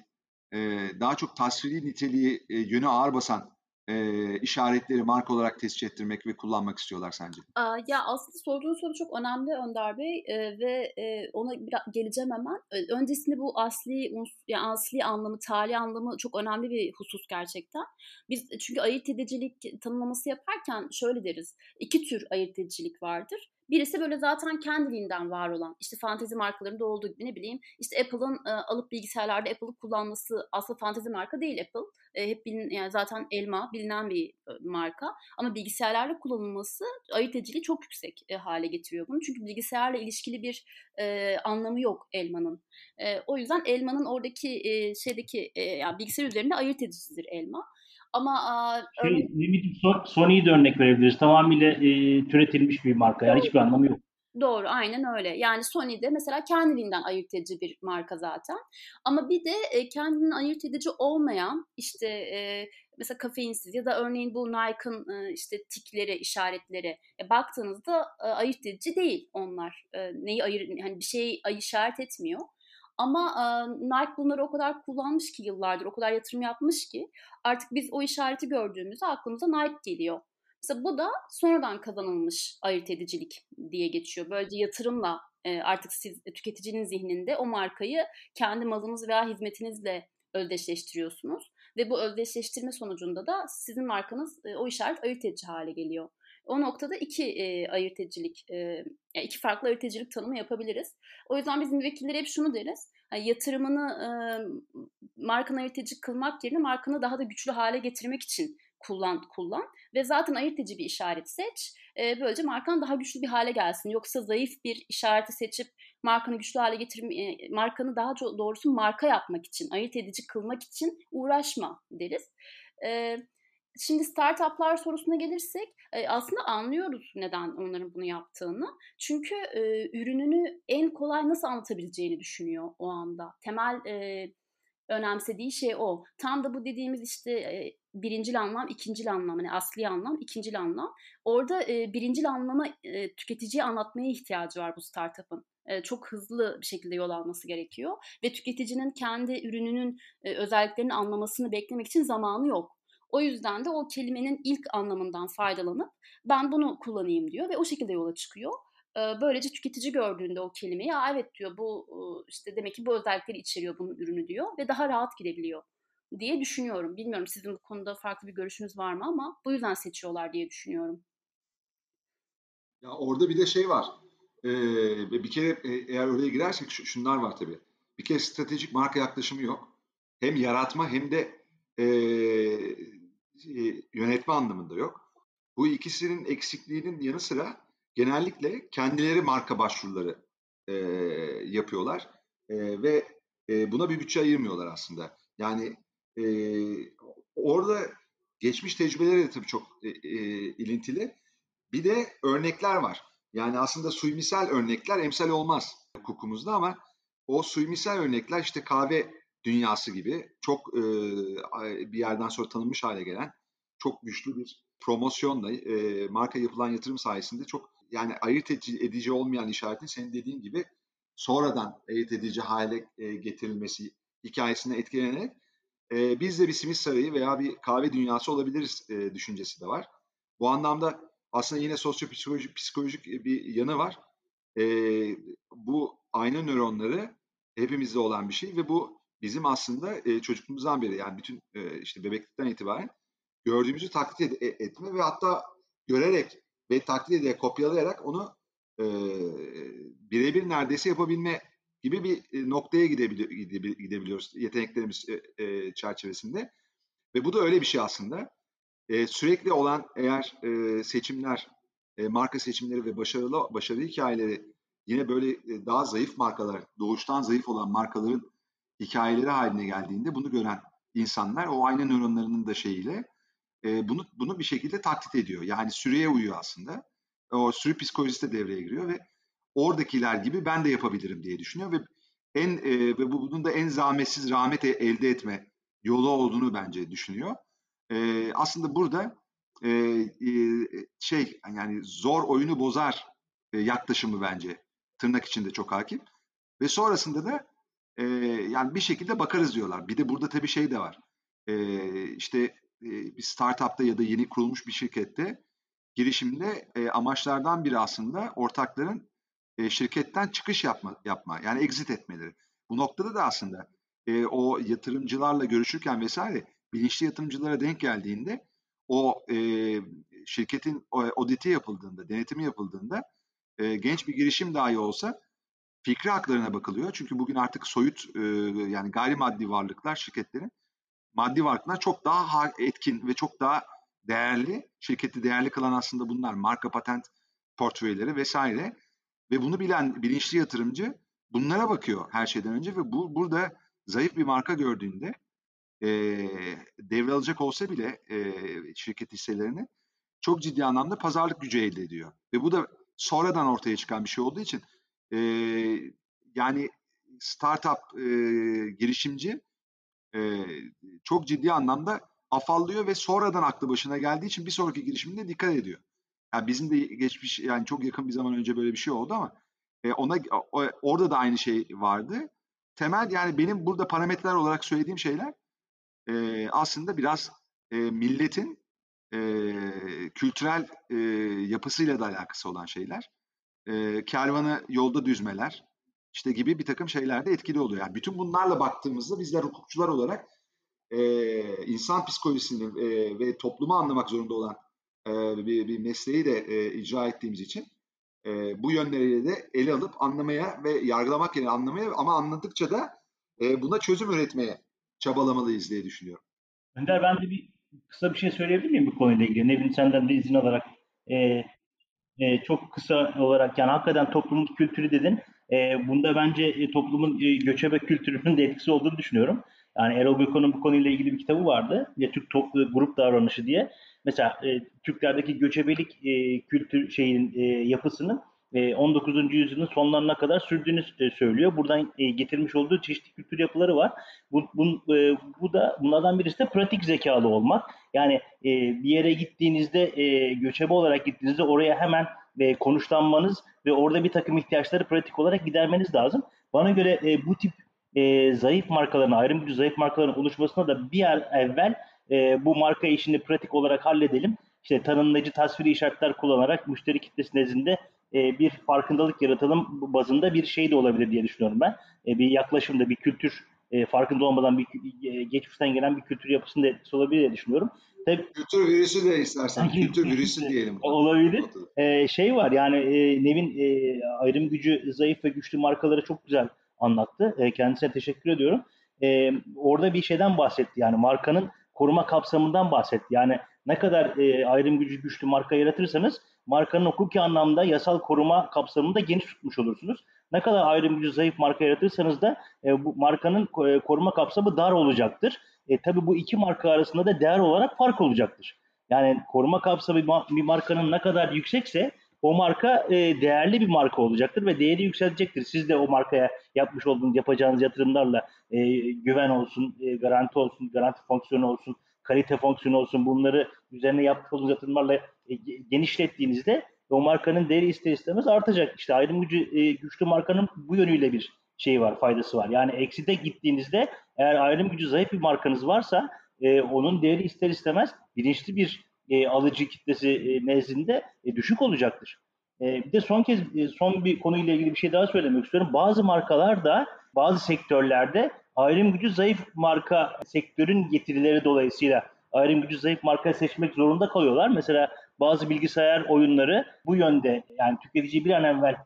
e, daha çok tasviri niteliği e, yönü ağır basan e, işaretleri marka olarak tescil ettirmek ve kullanmak istiyorlar sence? Ya aslında sorduğun soru çok önemli Önder Bey e, ve e, ona geleceğim hemen. Öncesinde bu asli yani asli anlamı, tali anlamı çok önemli bir husus gerçekten. Biz çünkü ayırt edicilik tanımlaması yaparken şöyle deriz. İki tür ayırt edicilik vardır. Birisi böyle zaten kendiliğinden var olan işte fantezi markalarında olduğu gibi ne bileyim işte Apple'ın e, alıp bilgisayarlarda Apple'ı kullanması aslında fantezi marka değil Apple. E, hep bilin, yani zaten elma bilinen bir e, marka ama bilgisayarlarla kullanılması ayırt ediciliği çok yüksek e, hale getiriyor bunu. Çünkü bilgisayarla ilişkili bir e, anlamı yok elmanın. E, o yüzden elmanın oradaki e, şeydeki e, yani bilgisayar üzerinde ayırt edicisidir elma. Ama şey, örnek... Sony'yi de örnek verebiliriz. Tamamıyla e, türetilmiş bir marka. Yani hiçbir anlamı yok. Doğru, aynen öyle. Yani Sony de mesela kendiliğinden ayırt edici bir marka zaten. Ama bir de e, kendinden ayırt edici olmayan işte e, mesela kafeinsiz ya da örneğin bu Nike'ın e, işte tikleri, işaretleri e, baktığınızda e, ayırt edici değil onlar. E, neyi ayır hani bir şeyi işaret etmiyor. Ama e, Nike bunları o kadar kullanmış ki yıllardır, o kadar yatırım yapmış ki artık biz o işareti gördüğümüzde aklımıza Nike geliyor. Mesela bu da sonradan kazanılmış ayırt edicilik diye geçiyor. Böylece yatırımla e, artık siz tüketicinin zihninde o markayı kendi malınız veya hizmetinizle özdeşleştiriyorsunuz. ve bu özdeşleştirme sonucunda da sizin markanız e, o işaret ayırt edici hale geliyor. O noktada iki e, ayırt edicilik, e, iki farklı ayırt edicilik tanımı yapabiliriz. O yüzden biz müvekkillere hep şunu deriz. Yani yatırımını e, markanı ayırt edici kılmak yerine markanı daha da güçlü hale getirmek için kullan kullan ve zaten ayırt edici bir işaret seç. E, böylece markan daha güçlü bir hale gelsin. Yoksa zayıf bir işareti seçip markanı güçlü hale getirme, e, markanı daha doğrusu marka yapmak için, ayırt edici kılmak için uğraşma deriz. E, Şimdi startuplar sorusuna gelirsek aslında anlıyoruz neden onların bunu yaptığını. Çünkü e, ürününü en kolay nasıl anlatabileceğini düşünüyor o anda. Temel e, önemsediği şey o. Tam da bu dediğimiz işte e, birincil anlam, ikincil anlam, hani asli anlam, ikincil anlam. Orada e, birincil anlamı e, tüketiciye anlatmaya ihtiyacı var bu startup'ın. E, çok hızlı bir şekilde yol alması gerekiyor ve tüketicinin kendi ürününün e, özelliklerini anlamasını beklemek için zamanı yok. O yüzden de o kelimenin ilk anlamından faydalanıp ben bunu kullanayım diyor ve o şekilde yola çıkıyor. Böylece tüketici gördüğünde o kelimeyi ya evet diyor bu işte demek ki bu özellikleri içeriyor bunun ürünü diyor ve daha rahat gidebiliyor diye düşünüyorum. Bilmiyorum sizin bu konuda farklı bir görüşünüz var mı ama bu yüzden seçiyorlar diye düşünüyorum. Ya orada bir de şey var. Ee, bir kere eğer oraya girersek şunlar var tabii. Bir kere stratejik marka yaklaşımı yok. Hem yaratma hem de e, yönetme anlamında yok. Bu ikisinin eksikliğinin yanı sıra genellikle kendileri marka başvuruları e, yapıyorlar e, ve e, buna bir bütçe ayırmıyorlar aslında. Yani e, orada geçmiş tecrübeleri de tabii çok e, e, ilintili. Bir de örnekler var. Yani aslında suymisal örnekler emsal olmaz hukukumuzda ama o suymisal örnekler işte kahve dünyası gibi çok e, bir yerden sonra tanınmış hale gelen çok güçlü bir promosyonla e, marka yapılan yatırım sayesinde çok yani ayırt edici olmayan işaretin senin dediğin gibi sonradan ayırt edici hale e, getirilmesi hikayesine etkilenerek e, biz de bir simit sarayı veya bir kahve dünyası olabiliriz e, düşüncesi de var. Bu anlamda aslında yine sosyopsikolojik psikolojik bir yanı var. E, bu aynı nöronları hepimizde olan bir şey ve bu bizim aslında e, çocukluğumuzdan beri yani bütün e, işte bebeklikten itibaren gördüğümüzü taklit ed- e, etme ve hatta görerek ve taklit ederek kopyalayarak onu e, birebir neredeyse yapabilme gibi bir e, noktaya gidebil- gidebiliyoruz yeteneklerimiz e, e, çerçevesinde. Ve bu da öyle bir şey aslında. E, sürekli olan eğer e, seçimler, e, marka seçimleri ve başarılı başarı hikayeleri yine böyle e, daha zayıf markalar, doğuştan zayıf olan markaların hikayeleri haline geldiğinde bunu gören insanlar o ayna nöronlarının da şeyiyle e, bunu bunu bir şekilde taklit ediyor. Yani süreye uyuyor aslında. O sürü psikolojisi de devreye giriyor ve oradakiler gibi ben de yapabilirim diye düşünüyor ve en e, ve bu bunun da en zahmetsiz rahmet elde etme yolu olduğunu bence düşünüyor. E, aslında burada e, e, şey yani zor oyunu bozar e, yaklaşımı bence tırnak içinde çok hakim. Ve sonrasında da e, yani bir şekilde bakarız diyorlar. Bir de burada tabii şey de var. E, işte e, bir startupta ya da yeni kurulmuş bir şirkette girişimde e, amaçlardan biri aslında ortakların e, şirketten çıkış yapma, yapma yani exit etmeleri. Bu noktada da aslında e, o yatırımcılarla görüşürken vesaire bilinçli yatırımcılara denk geldiğinde o e, şirketin auditi yapıldığında, denetimi yapıldığında e, genç bir girişim dahi olsa fikri haklarına bakılıyor. Çünkü bugün artık soyut e, yani gayrimaddi varlıklar şirketlerin maddi varlıklar çok daha etkin ve çok daha değerli. Şirketi değerli kılan aslında bunlar. Marka patent portföyleri vesaire. Ve bunu bilen bilinçli yatırımcı bunlara bakıyor her şeyden önce ve bu burada zayıf bir marka gördüğünde e, devralacak olsa bile e, şirket hisselerini çok ciddi anlamda pazarlık gücü elde ediyor. Ve bu da sonradan ortaya çıkan bir şey olduğu için e, yani startup e, girişimci e, çok ciddi anlamda afallıyor ve sonradan aklı başına geldiği için bir sonraki girişiminde dikkat ediyor. Yani bizim de geçmiş yani çok yakın bir zaman önce böyle bir şey oldu ama e, ona o, orada da aynı şey vardı. Temel yani benim burada parametreler olarak söylediğim şeyler e, aslında biraz e, milletin e, kültürel e, yapısıyla da alakası olan şeyler e, kervanı yolda düzmeler işte gibi bir takım şeyler de etkili oluyor. Yani bütün bunlarla baktığımızda bizler hukukçular olarak e, insan psikolojisini e, ve toplumu anlamak zorunda olan e, bir, bir mesleği de e, icra ettiğimiz için e, bu yönleriyle de ele alıp anlamaya ve yargılamak yerine anlamaya ama anladıkça da e, buna çözüm üretmeye çabalamalıyız diye düşünüyorum. Önder ben de bir kısa bir şey söyleyebilir miyim bu konuyla ilgili? Nevin senden de izin alarak e, e, çok kısa olarak yani hakikaten toplumun kültürü dedin. E, bunda bence e, toplumun e, göçebe kültürünün de etkisi olduğunu düşünüyorum. Yani Erol Gökhan'ın bu konuyla ilgili bir kitabı vardı. Ya Türk toplu grup davranışı diye. Mesela e, Türklerdeki göçebelik e, kültür şeyin e, yapısının e, 19. yüzyılın sonlarına kadar sürdüğünü e, söylüyor. Buradan e, getirmiş olduğu çeşitli kültür yapıları var. Bu, bu, e, bu da bunlardan birisi de pratik zekalı olmak. Yani e, bir yere gittiğinizde e, göçebe olarak gittiğinizde oraya hemen e, konuşlanmanız ve orada bir takım ihtiyaçları pratik olarak gidermeniz lazım. Bana göre e, bu tip e, zayıf markaların, ayrım zayıf markaların oluşmasına da bir an evvel e, bu marka işini pratik olarak halledelim. İşte tanımlayıcı tasviri işaretler kullanarak müşteri kitlesi nezdinde e, bir farkındalık yaratalım bazında bir şey de olabilir diye düşünüyorum ben. E, bir yaklaşımda, bir kültür e, farkında olmadan bir e, geçmişten gelen bir kültür yapısında etkisi olabilir diye düşünüyorum. Tabii, kültür virüsü de istersen kültür virüsü diyelim. [LAUGHS] Olabilir. Ee, şey var yani e, Nevin e, ayrım gücü zayıf ve güçlü markaları çok güzel anlattı. E, kendisine teşekkür ediyorum. E, orada bir şeyden bahsetti yani markanın koruma kapsamından bahsetti. Yani ne kadar e, ayrım gücü güçlü marka yaratırsanız markanın hukuki anlamda yasal koruma kapsamında geniş tutmuş olursunuz. Ne kadar ayrım gücü zayıf marka yaratırsanız da e, bu markanın e, koruma kapsamı dar olacaktır. E, tabii bu iki marka arasında da değer olarak fark olacaktır. Yani koruma kapsamı bir markanın ne kadar yüksekse o marka e, değerli bir marka olacaktır ve değeri yükselecektir. Siz de o markaya yapmış olduğunuz, yapacağınız yatırımlarla e, güven olsun, e, garanti olsun, garanti fonksiyonu olsun, kalite fonksiyonu olsun bunları üzerine yapmış olduğunuz yatırımlarla genişlettiğinizde o markanın değeri ister istemez artacak. İşte ayrım gücü e, güçlü markanın bu yönüyle bir şey var, faydası var. Yani ekside gittiğinizde eğer ayrım gücü zayıf bir markanız varsa e, onun değeri ister istemez bilinçli bir e, alıcı kitlesi e, nezdinde e, düşük olacaktır. E, bir de son kez e, son bir konuyla ilgili bir şey daha söylemek istiyorum. Bazı markalar da bazı sektörlerde ayrım gücü zayıf marka sektörün getirileri dolayısıyla ayrım gücü zayıf marka seçmek zorunda kalıyorlar. Mesela bazı bilgisayar oyunları bu yönde yani tüketiciyi bir an evvel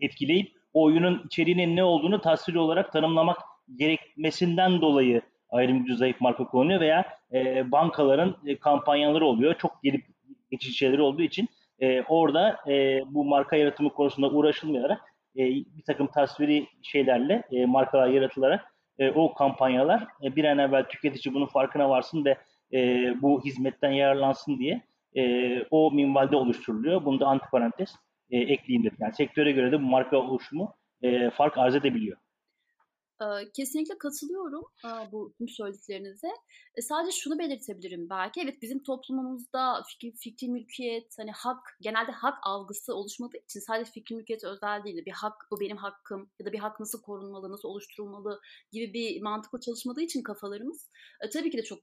etkileyip o oyunun içeriğinin ne olduğunu tasvir olarak tanımlamak gerekmesinden dolayı ayrım gücü zayıf marka kullanıyor veya e, bankaların e, kampanyaları oluyor. Çok gelip geçici şeyleri olduğu için e, orada e, bu marka yaratımı konusunda uğraşılmayarak e, bir takım tasviri şeylerle e, markalar yaratılarak e, o kampanyalar e, bir an evvel tüketici bunun farkına varsın ve e, bu hizmetten yararlansın diye e, o minvalde oluşturuluyor. Bunu da antiparantez e, ekleyeyim dedim. Yani sektöre göre de bu marka oluşumu e, fark arz edebiliyor. Kesinlikle katılıyorum bu tüm söylediklerinize. E, sadece şunu belirtebilirim belki. Evet bizim toplumumuzda fikri, fikri mülkiyet, hani hak, genelde hak algısı oluşmadığı için sadece fikri mülkiyet özel değil. Bir hak, bu benim hakkım ya da bir hak nasıl korunmalı, nasıl oluşturulmalı gibi bir mantıkla çalışmadığı için kafalarımız. E, tabii ki de çok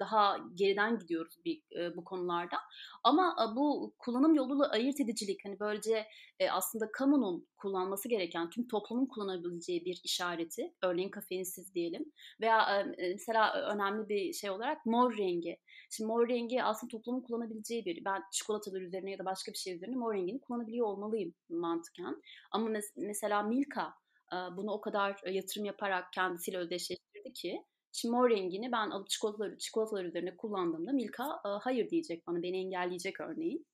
daha geriden gidiyoruz bir, bu konularda. Ama bu kullanım yoluyla ayırt edicilik, hani böylece e, aslında kamunun kullanması gereken, tüm toplumun kullanabileceği bir işareti, örneğin kafeinsiz diyelim veya e, mesela önemli bir şey olarak mor rengi. Şimdi mor rengi aslında toplumun kullanabileceği bir, ben çikolatalar üzerine ya da başka bir şey üzerine mor rengini kullanabiliyor olmalıyım mantıken. Ama mes- mesela Milka e, bunu o kadar yatırım yaparak kendisiyle özdeşleştirdi ki Şimdi mor rengini ben alıp çikolatalar, çikolatalar üzerine kullandığımda Milka e, hayır diyecek bana, beni engelleyecek örneğin.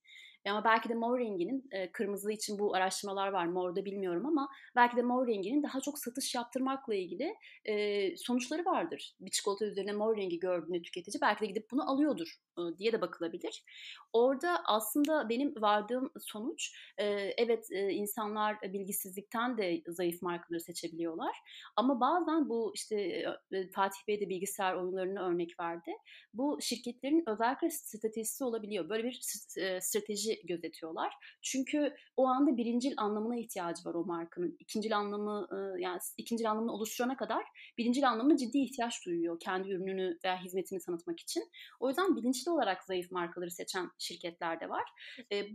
Ama belki de mor renginin e, kırmızı için bu araştırmalar var morda bilmiyorum ama belki de mor renginin daha çok satış yaptırmakla ilgili e, sonuçları vardır. Bir çikolata üzerine mor rengi gördüğünde tüketici belki de gidip bunu alıyordur diye de bakılabilir. Orada aslında benim vardığım sonuç e, evet e, insanlar bilgisizlikten de zayıf markaları seçebiliyorlar ama bazen bu işte e, Fatih Bey de bilgisayar oyunlarını örnek verdi. Bu şirketlerin özellikle stratejisi olabiliyor. Böyle bir e, strateji gözetiyorlar. Çünkü o anda birincil anlamına ihtiyacı var o markanın. İkincil anlamı yani ikincil anlamını oluşturana kadar birincil anlamına ciddi ihtiyaç duyuyor kendi ürününü veya hizmetini tanıtmak için. O yüzden bilinçli olarak zayıf markaları seçen şirketler de var.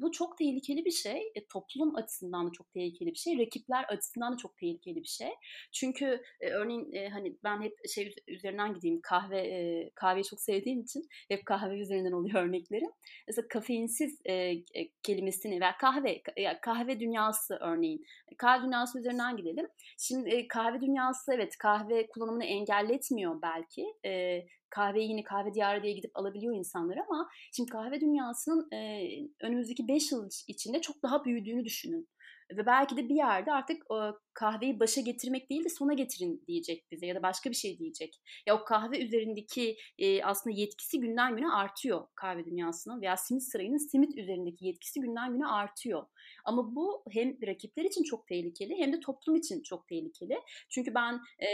Bu çok tehlikeli bir şey. E, toplum açısından da çok tehlikeli bir şey. Rakipler açısından da çok tehlikeli bir şey. Çünkü örneğin hani ben hep şey üzerinden gideyim kahve kahveyi çok sevdiğim için hep kahve üzerinden oluyor örneklerim. Mesela kafeinsiz e, kelimesini veya kahve kahve dünyası örneğin kahve dünyası üzerinden gidelim. Şimdi e, kahve dünyası evet kahve kullanımını engelletmiyor belki. E, kahveyi yine kahve diyarı diye gidip alabiliyor insanlar ama şimdi kahve dünyasının e, önümüzdeki 5 yıl içinde çok daha büyüdüğünü düşünün. Ve belki de bir yerde artık o kahveyi başa getirmek değil de sona getirin diyecek bize ya da başka bir şey diyecek. Ya o kahve üzerindeki e, aslında yetkisi günden güne artıyor kahve dünyasının veya simit sarayının simit üzerindeki yetkisi günden güne artıyor. Ama bu hem rakipler için çok tehlikeli hem de toplum için çok tehlikeli. Çünkü ben e,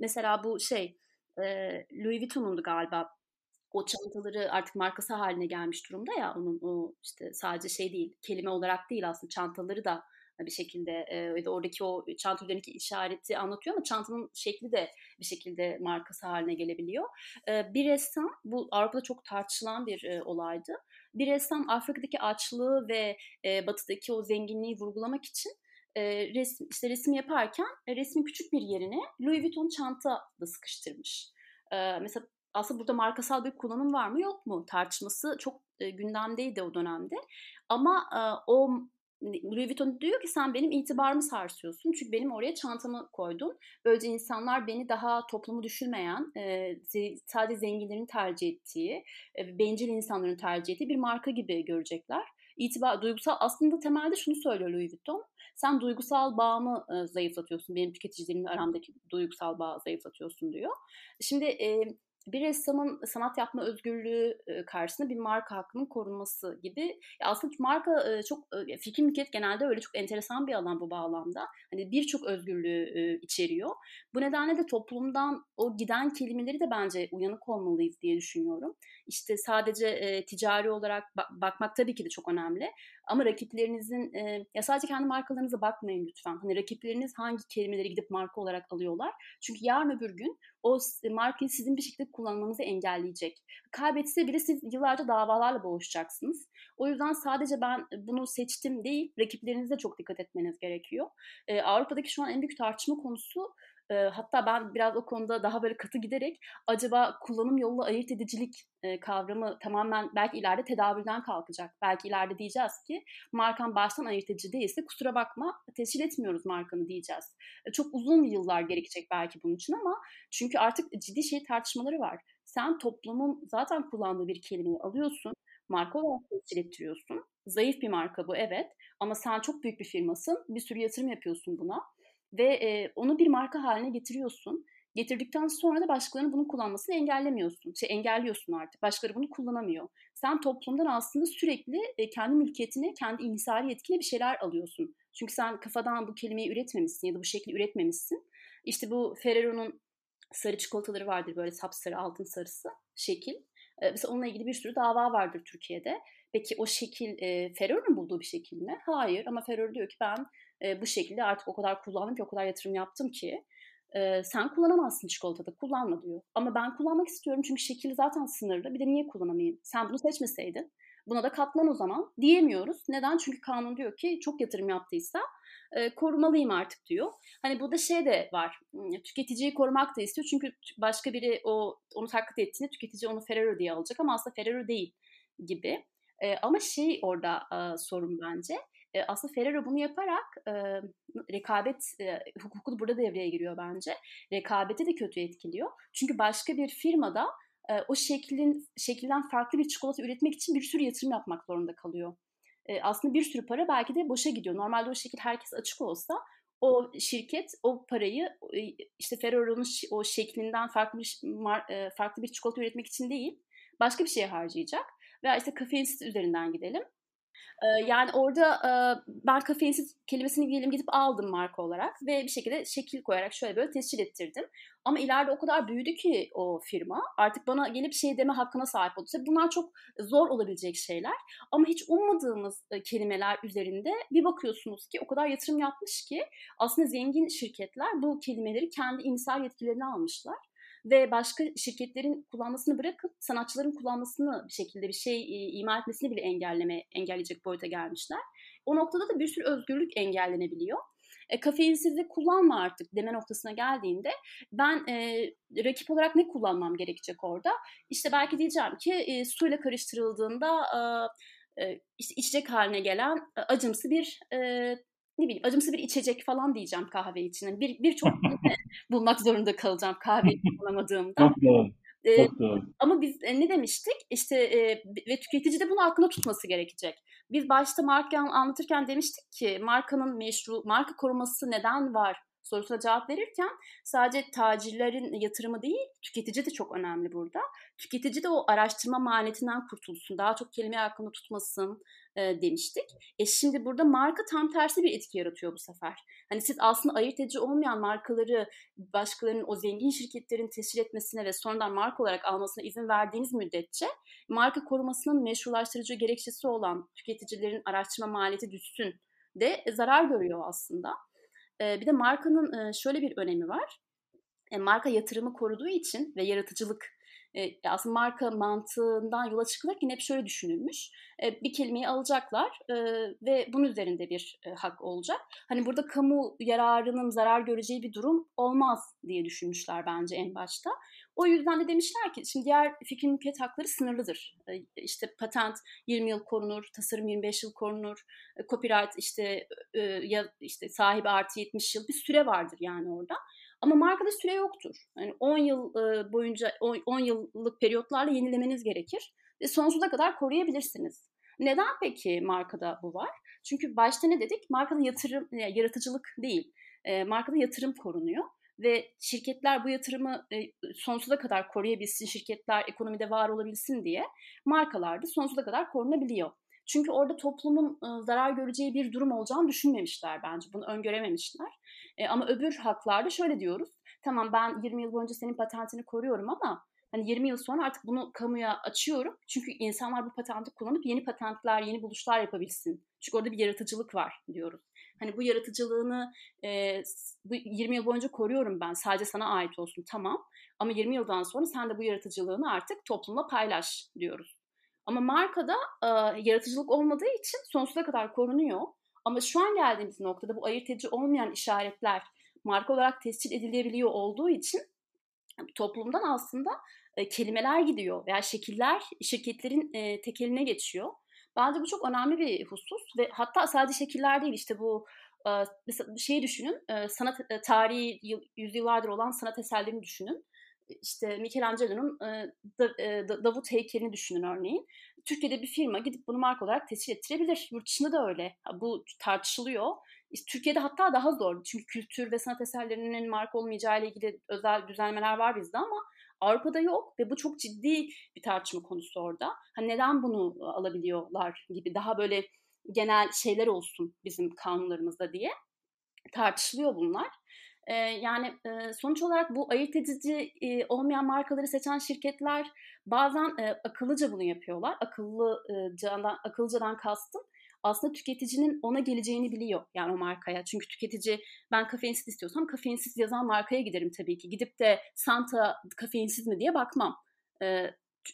mesela bu şey e, Louis Vuitton'undu galiba o çantaları artık markası haline gelmiş durumda ya onun o işte sadece şey değil kelime olarak değil aslında çantaları da bir şekilde e, oradaki o çanta üzerindeki işareti anlatıyor ama çantanın şekli de bir şekilde markası haline gelebiliyor. E, bir ressam bu Avrupa'da çok tartışılan bir e, olaydı. Bir ressam Afrika'daki açlığı ve e, batıdaki o zenginliği vurgulamak için e, resim, işte resim yaparken e, resmin küçük bir yerine Louis Vuitton çanta da sıkıştırmış. E, mesela aslında burada markasal bir kullanım var mı yok mu tartışması çok e, gündemdeydi o dönemde. Ama o Louis Vuitton diyor ki sen benim itibarımı sarsıyorsun. Çünkü benim oraya çantamı koydun. Böylece insanlar beni daha toplumu düşünmeyen, e, sadece zenginlerin tercih ettiği, bencil insanların tercih ettiği bir marka gibi görecekler. İtibar, duygusal aslında temelde şunu söylüyor Louis Vuitton. Sen duygusal bağımı e, zayıflatıyorsun. Benim tüketicilerimle aramdaki duygusal bağı zayıflatıyorsun diyor. Şimdi e, bir ressamın sanat yapma özgürlüğü karşısında bir marka hakkının korunması gibi. aslında marka çok fikir mülkiyet genelde öyle çok enteresan bir alan bu bağlamda. Hani birçok özgürlüğü içeriyor. Bu nedenle de toplumdan o giden kelimeleri de bence uyanık olmalıyız diye düşünüyorum. İşte sadece ticari olarak bakmak tabii ki de çok önemli. Ama rakiplerinizin ya sadece kendi markalarınıza bakmayın lütfen. Hani rakipleriniz hangi kelimeleri gidip marka olarak alıyorlar. Çünkü yarın öbür gün o markayı sizin bir şekilde kullanmanızı engelleyecek. Kaybetse bile siz yıllarca davalarla boğuşacaksınız. O yüzden sadece ben bunu seçtim değil, rakiplerinize çok dikkat etmeniz gerekiyor. Ee, Avrupa'daki şu an en büyük tartışma konusu e, hatta ben biraz o konuda daha böyle katı giderek acaba kullanım yolu ayırt edicilik e, kavramı tamamen belki ileride tedavülden kalkacak. Belki ileride diyeceğiz ki markan baştan ayırt edici değilse kusura bakma tescil etmiyoruz markanı diyeceğiz. E, çok uzun yıllar gerekecek belki bunun için ama çünkü artık ciddi şey tartışmaları var. Sen toplumun zaten kullandığı bir kelimeyi alıyorsun, marka olarak tescil ettiriyorsun. Zayıf bir marka bu evet ama sen çok büyük bir firmasın, bir sürü yatırım yapıyorsun buna ve e, onu bir marka haline getiriyorsun. Getirdikten sonra da başkalarının bunu kullanmasını engellemiyorsun. Şey engelliyorsun artık. Başkaları bunu kullanamıyor. Sen toplumdan aslında sürekli e, kendi mülkiyetine, kendi inhisari yetkine bir şeyler alıyorsun. Çünkü sen kafadan bu kelimeyi üretmemişsin ya da bu şekli üretmemişsin. İşte bu Ferrero'nun sarı çikolataları vardır böyle sapsarı, altın sarısı şekil. E, mesela onunla ilgili bir sürü dava vardır Türkiye'de. Peki o şekil e, Ferrero'nun bulduğu bir şekil mi? Hayır ama Ferrero diyor ki ben e, bu şekilde artık o kadar kullandım ki o kadar yatırım yaptım ki e, sen kullanamazsın çikolatada kullanma diyor. Ama ben kullanmak istiyorum çünkü şekil zaten sınırlı bir de niye kullanamayayım? Sen bunu seçmeseydin buna da katlan o zaman diyemiyoruz. Neden? Çünkü kanun diyor ki çok yatırım yaptıysa e, korumalıyım artık diyor. Hani burada şey de var. Tüketiciyi korumak da istiyor. Çünkü başka biri o onu taklit ettiğinde tüketici onu Ferrero diye alacak ama aslında Ferrero değil gibi. E, ama şey orada e, sorun bence e, aslında Ferrero bunu yaparak e, rekabet e, hukuku burada devreye giriyor bence. Rekabeti de kötü etkiliyor. Çünkü başka bir firmada e, o şeklin şekilden farklı bir çikolata üretmek için bir sürü yatırım yapmak zorunda kalıyor. E, aslında bir sürü para belki de boşa gidiyor. Normalde o şekil herkes açık olsa o şirket o parayı işte Ferrero'nun o şeklinden farklı bir farklı bir çikolata üretmek için değil başka bir şeye harcayacak. Veya işte kafeinsiz üzerinden gidelim Yani orada ben kafeinsiz kelimesini diyelim gidip aldım marka olarak ve bir şekilde şekil koyarak şöyle böyle tescil ettirdim. Ama ileride o kadar büyüdü ki o firma artık bana gelip şey deme hakkına sahip oldu. Tabii bunlar çok zor olabilecek şeyler ama hiç ummadığımız kelimeler üzerinde bir bakıyorsunuz ki o kadar yatırım yapmış ki aslında zengin şirketler bu kelimeleri kendi imsal yetkilerine almışlar ve başka şirketlerin kullanmasını bırakıp sanatçıların kullanmasını bir şekilde bir şey e, ima etmesini bile engelleme engelleyecek boyuta gelmişler. O noktada da bir sürü özgürlük engellenebiliyor. E, kafeinsizlik kullanma artık deme noktasına geldiğinde ben e, rakip olarak ne kullanmam gerekecek orada? İşte belki diyeceğim ki e, suyla karıştırıldığında e, e, içecek haline gelen e, acımsı bir e, ne bileyim acımsı bir içecek falan diyeceğim kahve için. Yani bir birçok [LAUGHS] bulmak zorunda kalacağım kahve [LAUGHS] bulamadığımda. Çok doğru. Ee, Çok doğru. Ama biz e, ne demiştik? İşte e, ve tüketici de bunu aklına tutması gerekecek. Biz başta marka anlatırken demiştik ki markanın meşru, marka koruması neden var sorusuna cevap verirken sadece tacirlerin yatırımı değil, tüketici de çok önemli burada. Tüketici de o araştırma maliyetinden kurtulsun, daha çok kelime hakkında tutmasın e, demiştik. E şimdi burada marka tam tersi bir etki yaratıyor bu sefer. Hani siz aslında ayırt edici olmayan markaları başkalarının o zengin şirketlerin tescil etmesine ve sonradan marka olarak almasına izin verdiğiniz müddetçe marka korumasının meşrulaştırıcı gerekçesi olan tüketicilerin araştırma maliyeti düşsün de zarar görüyor aslında. Bir de markanın şöyle bir önemi var. E, marka yatırımı koruduğu için ve yaratıcılık e, aslında marka mantığından yola çıkılırken hep şöyle düşünülmüş. E, bir kelimeyi alacaklar ve bunun üzerinde bir hak olacak. Hani burada kamu yararının zarar göreceği bir durum olmaz diye düşünmüşler bence en başta. O yüzden de demişler ki şimdi diğer fikir mülkiyet hakları sınırlıdır. E, işte patent 20 yıl korunur, tasarım 25 yıl korunur, e, copyright işte e, ya işte sahibi artı 70 yıl bir süre vardır yani orada. Ama markada süre yoktur. Yani 10 yıl boyunca 10 yıllık periyotlarla yenilemeniz gerekir ve sonsuza kadar koruyabilirsiniz. Neden peki markada bu var? Çünkü başta ne dedik? Markada yatırım, yaratıcılık değil. Markada yatırım korunuyor ve şirketler bu yatırımı sonsuza kadar koruyabilsin, şirketler ekonomide var olabilsin diye markalarda sonsuza kadar korunabiliyor. Çünkü orada toplumun zarar göreceği bir durum olacağını düşünmemişler bence. Bunu öngörememişler. E, ama öbür haklarda şöyle diyoruz. Tamam ben 20 yıl boyunca senin patentini koruyorum ama hani 20 yıl sonra artık bunu kamuya açıyorum. Çünkü insanlar bu patenti kullanıp yeni patentler, yeni buluşlar yapabilsin. Çünkü orada bir yaratıcılık var diyoruz. Hani bu yaratıcılığını e, bu 20 yıl boyunca koruyorum ben. Sadece sana ait olsun tamam. Ama 20 yıldan sonra sen de bu yaratıcılığını artık toplumla paylaş diyoruz. Ama markada e, yaratıcılık olmadığı için sonsuza kadar korunuyor. Ama şu an geldiğimiz noktada bu ayırt edici olmayan işaretler marka olarak tescil edilebiliyor olduğu için toplumdan aslında e, kelimeler gidiyor veya şekiller şirketlerin e, tekeline geçiyor. Bence bu çok önemli bir husus ve hatta sadece şekiller değil işte bu mesela şeyi düşünün sanat tarihi yüzyıllardır olan sanat eserlerini düşünün işte Michelangelo'nun da, Davut heykelini düşünün örneğin. Türkiye'de bir firma gidip bunu marka olarak tescil ettirebilir. Yurt dışında da öyle. Bu tartışılıyor. Türkiye'de hatta daha zor. Çünkü kültür ve sanat eserlerinin marka olmayacağı ile ilgili özel düzenlemeler var bizde ama Avrupa'da yok ve bu çok ciddi bir tartışma konusu orada. Hani neden bunu alabiliyorlar gibi daha böyle genel şeyler olsun bizim kanunlarımızda diye tartışılıyor bunlar. E, yani e, sonuç olarak bu ayırt edici e, olmayan markaları seçen şirketler bazen e, akıllıca bunu yapıyorlar. Akıllı candan, akıllıcadan kastım aslında tüketicinin ona geleceğini biliyor yani o markaya. Çünkü tüketici ben kafeinsiz istiyorsam kafeinsiz yazan markaya giderim tabii ki. Gidip de Santa kafeinsiz mi diye bakmam. Ee,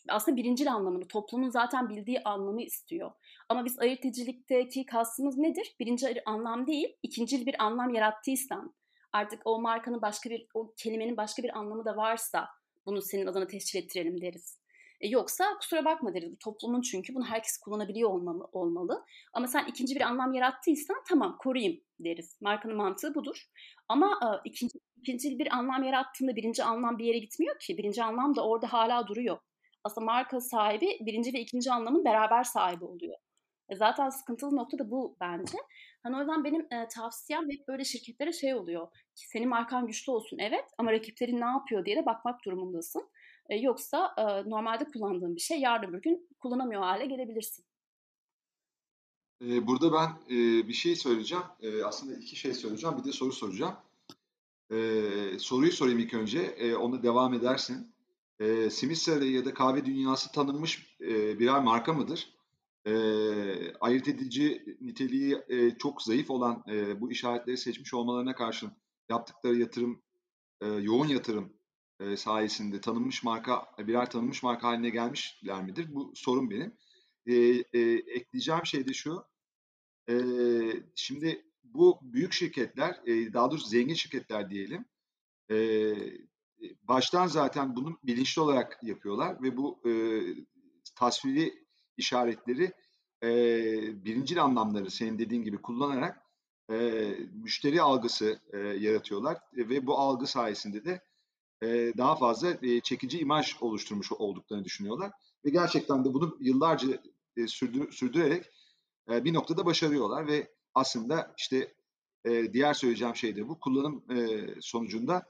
aslında birincil anlamını, toplumun zaten bildiği anlamı istiyor. Ama biz ayırt edicilikteki kastımız nedir? Birinci anlam değil, ikincil bir anlam yarattıysan, artık o markanın başka bir, o kelimenin başka bir anlamı da varsa bunu senin adına tescil ettirelim deriz. E yoksa kusura bakma deriz. Bu toplumun çünkü bunu herkes kullanabiliyor olmalı, olmalı. Ama sen ikinci bir anlam yarattıysan tamam koruyayım deriz. Markanın mantığı budur. Ama e, ikinci, ikinci bir anlam yarattığında birinci anlam bir yere gitmiyor ki. Birinci anlam da orada hala duruyor. Aslında marka sahibi birinci ve ikinci anlamın beraber sahibi oluyor. E zaten sıkıntılı nokta da bu bence. Hani o yüzden benim e, tavsiyem hep böyle şirketlere şey oluyor. Ki senin markan güçlü olsun evet ama rakiplerin ne yapıyor diye de bakmak durumundasın. E, yoksa e, normalde kullandığın bir şey yarın bir gün kullanamıyor hale gelebilirsin. Ee, burada ben e, bir şey söyleyeceğim. E, aslında iki şey söyleyeceğim. Bir de soru soracağım. E, soruyu sorayım ilk önce. E, ona devam edersin. E, Simit Sarayı ya da kahve dünyası tanınmış e, birer marka mıdır? E, ayırt edici niteliği e, çok zayıf olan e, bu işaretleri seçmiş olmalarına karşın yaptıkları yatırım, e, yoğun yatırım e, sayesinde tanınmış marka, birer tanınmış marka haline gelmişler midir? Bu sorun benim. E, e, ekleyeceğim şey de şu. E, şimdi bu büyük şirketler, e, daha doğrusu zengin şirketler diyelim, e, baştan zaten bunu bilinçli olarak yapıyorlar ve bu e, tasviri işaretleri e, birincil anlamları senin dediğin gibi kullanarak e, müşteri algısı e, yaratıyorlar e, ve bu algı sayesinde de e, daha fazla e, çekici imaj oluşturmuş olduklarını düşünüyorlar. Ve gerçekten de bunu yıllarca e, sürdür, sürdürerek e, bir noktada başarıyorlar. Ve aslında işte diğer söyleyeceğim şey de bu. Kullanım sonucunda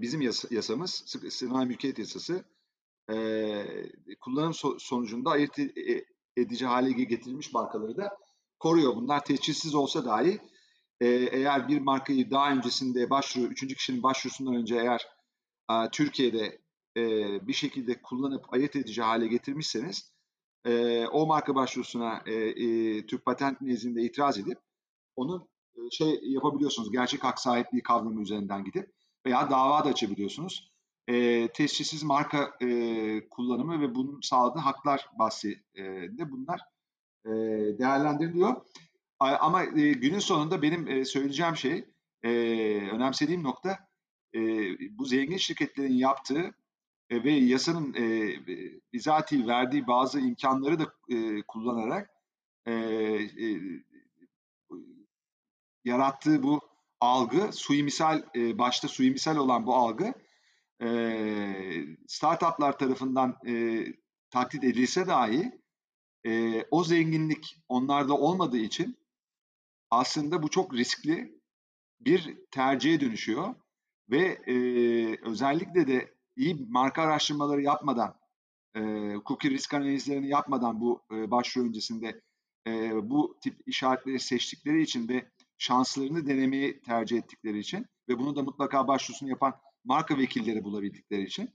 bizim yasa, yasamız sanayi mülkiyet yasası kullanım so, sonucunda ayırt edici hale getirilmiş markaları da koruyor. Bunlar tescilsiz olsa dahi eğer bir markayı daha öncesinde başvuru, üçüncü kişinin başvurusundan önce eğer Türkiye'de bir şekilde kullanıp ayırt edici hale getirmişseniz o marka başvurusuna Türk Patent nezdinde itiraz edip onun şey yapabiliyorsunuz. Gerçek hak sahipliği kavramı üzerinden gidip veya dava da açabiliyorsunuz. E, tescilsiz marka e, kullanımı ve bunun sağladığı haklar bahsi e, de bunlar e, değerlendiriliyor. Ama e, günün sonunda benim e, söyleyeceğim şey, e, önemsediğim nokta e, bu zengin şirketlerin yaptığı e, ve yasanın e, bizatihi verdiği bazı imkanları da e, kullanarak e, e, yarattığı bu algı, suimisal, e, başta suimisal olan bu algı e, startuplar tarafından e, taklit edilse dahi e, o zenginlik onlarda olmadığı için aslında bu çok riskli bir tercihe dönüşüyor ve e, özellikle de iyi marka araştırmaları yapmadan, e, cookie risk analizlerini yapmadan bu e, başvuru öncesinde e, bu tip işaretleri seçtikleri için ve şanslarını denemeyi tercih ettikleri için ve bunu da mutlaka başvurusunu yapan marka vekilleri bulabildikleri için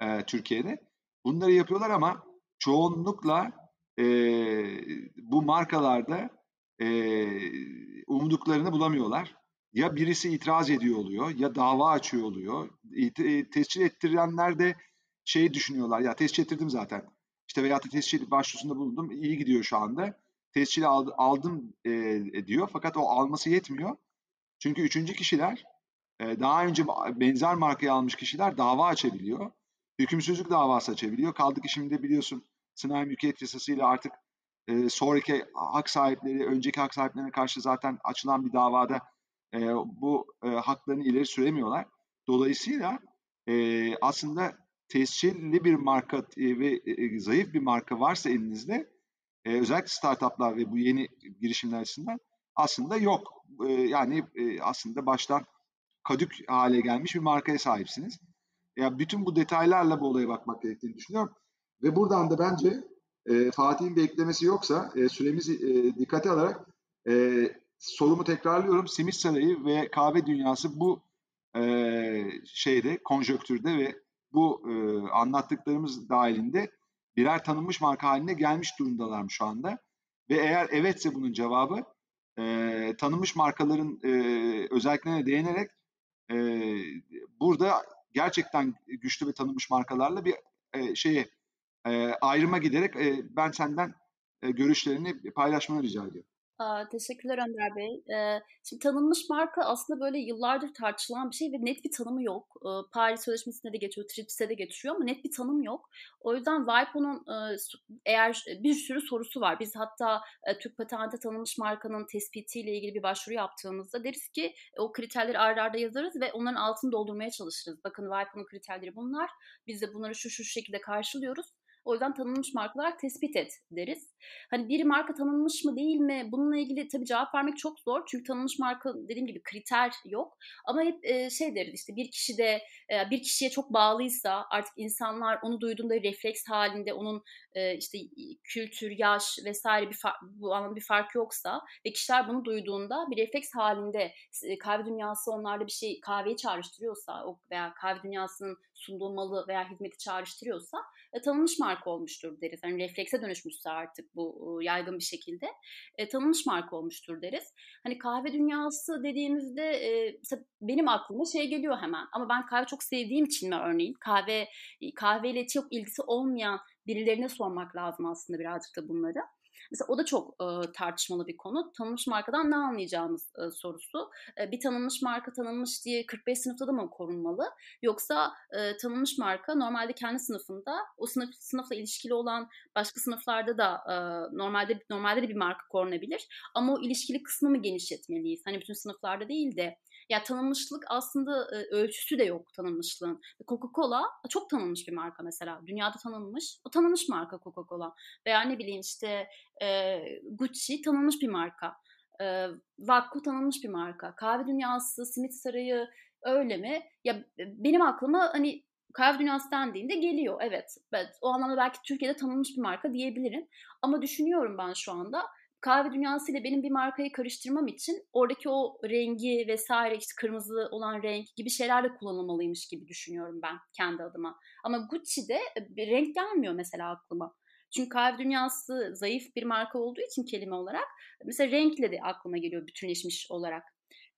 e, Türkiye'de bunları yapıyorlar ama çoğunlukla e, bu markalarda e, umduklarını bulamıyorlar. Ya birisi itiraz ediyor oluyor ya dava açıyor oluyor. E, tescil ettirenler de şey düşünüyorlar ya tescil ettirdim zaten. İşte veya tescil başvurusunda bulundum iyi gidiyor şu anda. Tescili aldım e, diyor fakat o alması yetmiyor. Çünkü üçüncü kişiler e, daha önce benzer markayı almış kişiler dava açabiliyor. Hükümsüzlük davası açabiliyor. Kaldı ki şimdi biliyorsun sınai mülkiyet yasasıyla artık e, sonraki hak sahipleri, önceki hak sahiplerine karşı zaten açılan bir davada e, bu e, haklarını ileri süremiyorlar. Dolayısıyla e, aslında tescilli bir marka e, ve e, zayıf bir marka varsa elinizde e, özellikle startuplar ve bu yeni girişimler açısından aslında yok. E, yani e, aslında baştan kadük hale gelmiş bir markaya sahipsiniz. Ya bütün bu detaylarla bu olaya bakmak gerektiğini düşünüyorum. Ve buradan da bence e, Fatih'in bir eklemesi yoksa e, süremizi e, dikkate alarak e, sorumu tekrarlıyorum. Simit Sarayı ve kahve dünyası bu e, şeyde, konjöktürde ve bu e, anlattıklarımız dahilinde birer tanınmış marka haline gelmiş durumdalar şu anda. Ve eğer evetse bunun cevabı e, tanınmış markaların e, özelliklerine değinerek e, burada gerçekten güçlü ve tanınmış markalarla bir e, şeye e, ayrıma giderek e, ben senden e, görüşlerini paylaşmanı rica ediyorum. Teşekkürler Önder Bey. Şimdi tanınmış marka aslında böyle yıllardır tartışılan bir şey ve net bir tanımı yok. Paris Sözleşmesi'nde de geçiyor, TRIPS'te de geçiyor ama net bir tanım yok. O yüzden WIPO'nun eğer bir sürü sorusu var. Biz hatta Türk Patent'e tanınmış markanın tespitiyle ilgili bir başvuru yaptığımızda deriz ki o kriterleri ardarda arda yazarız ve onların altını doldurmaya çalışırız. Bakın WIPO'nun kriterleri bunlar. Biz de bunları şu şu şekilde karşılıyoruz. O yüzden tanınmış marka olarak tespit et deriz. Hani bir marka tanınmış mı değil mi? Bununla ilgili tabii cevap vermek çok zor. Çünkü tanınmış marka dediğim gibi kriter yok. Ama hep e, şey deriz işte bir kişi de e, bir kişiye çok bağlıysa artık insanlar onu duyduğunda refleks halinde onun e, işte kültür, yaş vesaire bir bu anlamda bir fark yoksa ve kişiler bunu duyduğunda bir refleks halinde kahve dünyası onlarda bir şey kahveyi çağrıştırıyorsa veya kahve dünyasının sunduğu malı veya hizmeti çağrıştırıyorsa e, tanınmış marka olmuştur deriz. Yani reflekse dönüşmüşse artık bu e, yaygın bir şekilde e, tanınmış marka olmuştur deriz. Hani kahve dünyası dediğimizde e, benim aklıma şey geliyor hemen. Ama ben kahve çok sevdiğim için mi örneğin kahve kahveyle çok ilgisi olmayan birilerine sormak lazım aslında birazcık da bunları. Mesela o da çok e, tartışmalı bir konu. Tanınmış markadan ne anlayacağımız e, sorusu. E, bir tanınmış marka tanınmış diye 45 sınıfta da mı korunmalı? Yoksa e, tanınmış marka normalde kendi sınıfında o sınıf sınıfla ilişkili olan başka sınıflarda da e, normalde normalde de bir marka korunabilir. Ama o ilişkili kısmı mı genişletmeliyiz? Hani bütün sınıflarda değil de ya tanınmışlık aslında e, ölçüsü de yok tanınmışlığın. Coca-Cola çok tanınmış bir marka mesela. Dünyada tanınmış. O tanınmış marka Coca-Cola. Veya ne bileyim işte e, Gucci tanınmış bir marka. E, Vakku tanınmış bir marka. Kahve dünyası, simit sarayı öyle mi? Ya benim aklıma hani kahve dünyası dendiğinde geliyor. Evet, evet. O anlamda belki Türkiye'de tanınmış bir marka diyebilirim. Ama düşünüyorum ben şu anda kahve dünyası ile benim bir markayı karıştırmam için oradaki o rengi vesaire işte kırmızı olan renk gibi şeyler de kullanılmalıymış gibi düşünüyorum ben kendi adıma. Ama Gucci'de e, bir renk gelmiyor mesela aklıma. Çünkü kahve dünyası zayıf bir marka olduğu için kelime olarak mesela renkle de aklıma geliyor bütünleşmiş olarak.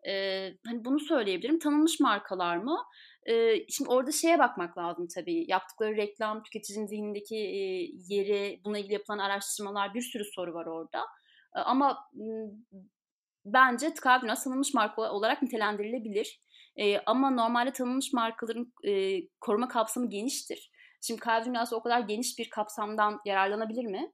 Ee, hani bunu söyleyebilirim. Tanınmış markalar mı? Ee, şimdi orada şeye bakmak lazım tabii. Yaptıkları reklam, tüketicinin zihnindeki e, yeri, buna ilgili yapılan araştırmalar bir sürü soru var orada. Ama bence dünyası tanınmış marka olarak nitelendirilebilir. Ama normalde tanınmış markaların koruma kapsamı geniştir. Şimdi kahve dünyası o kadar geniş bir kapsamdan yararlanabilir mi?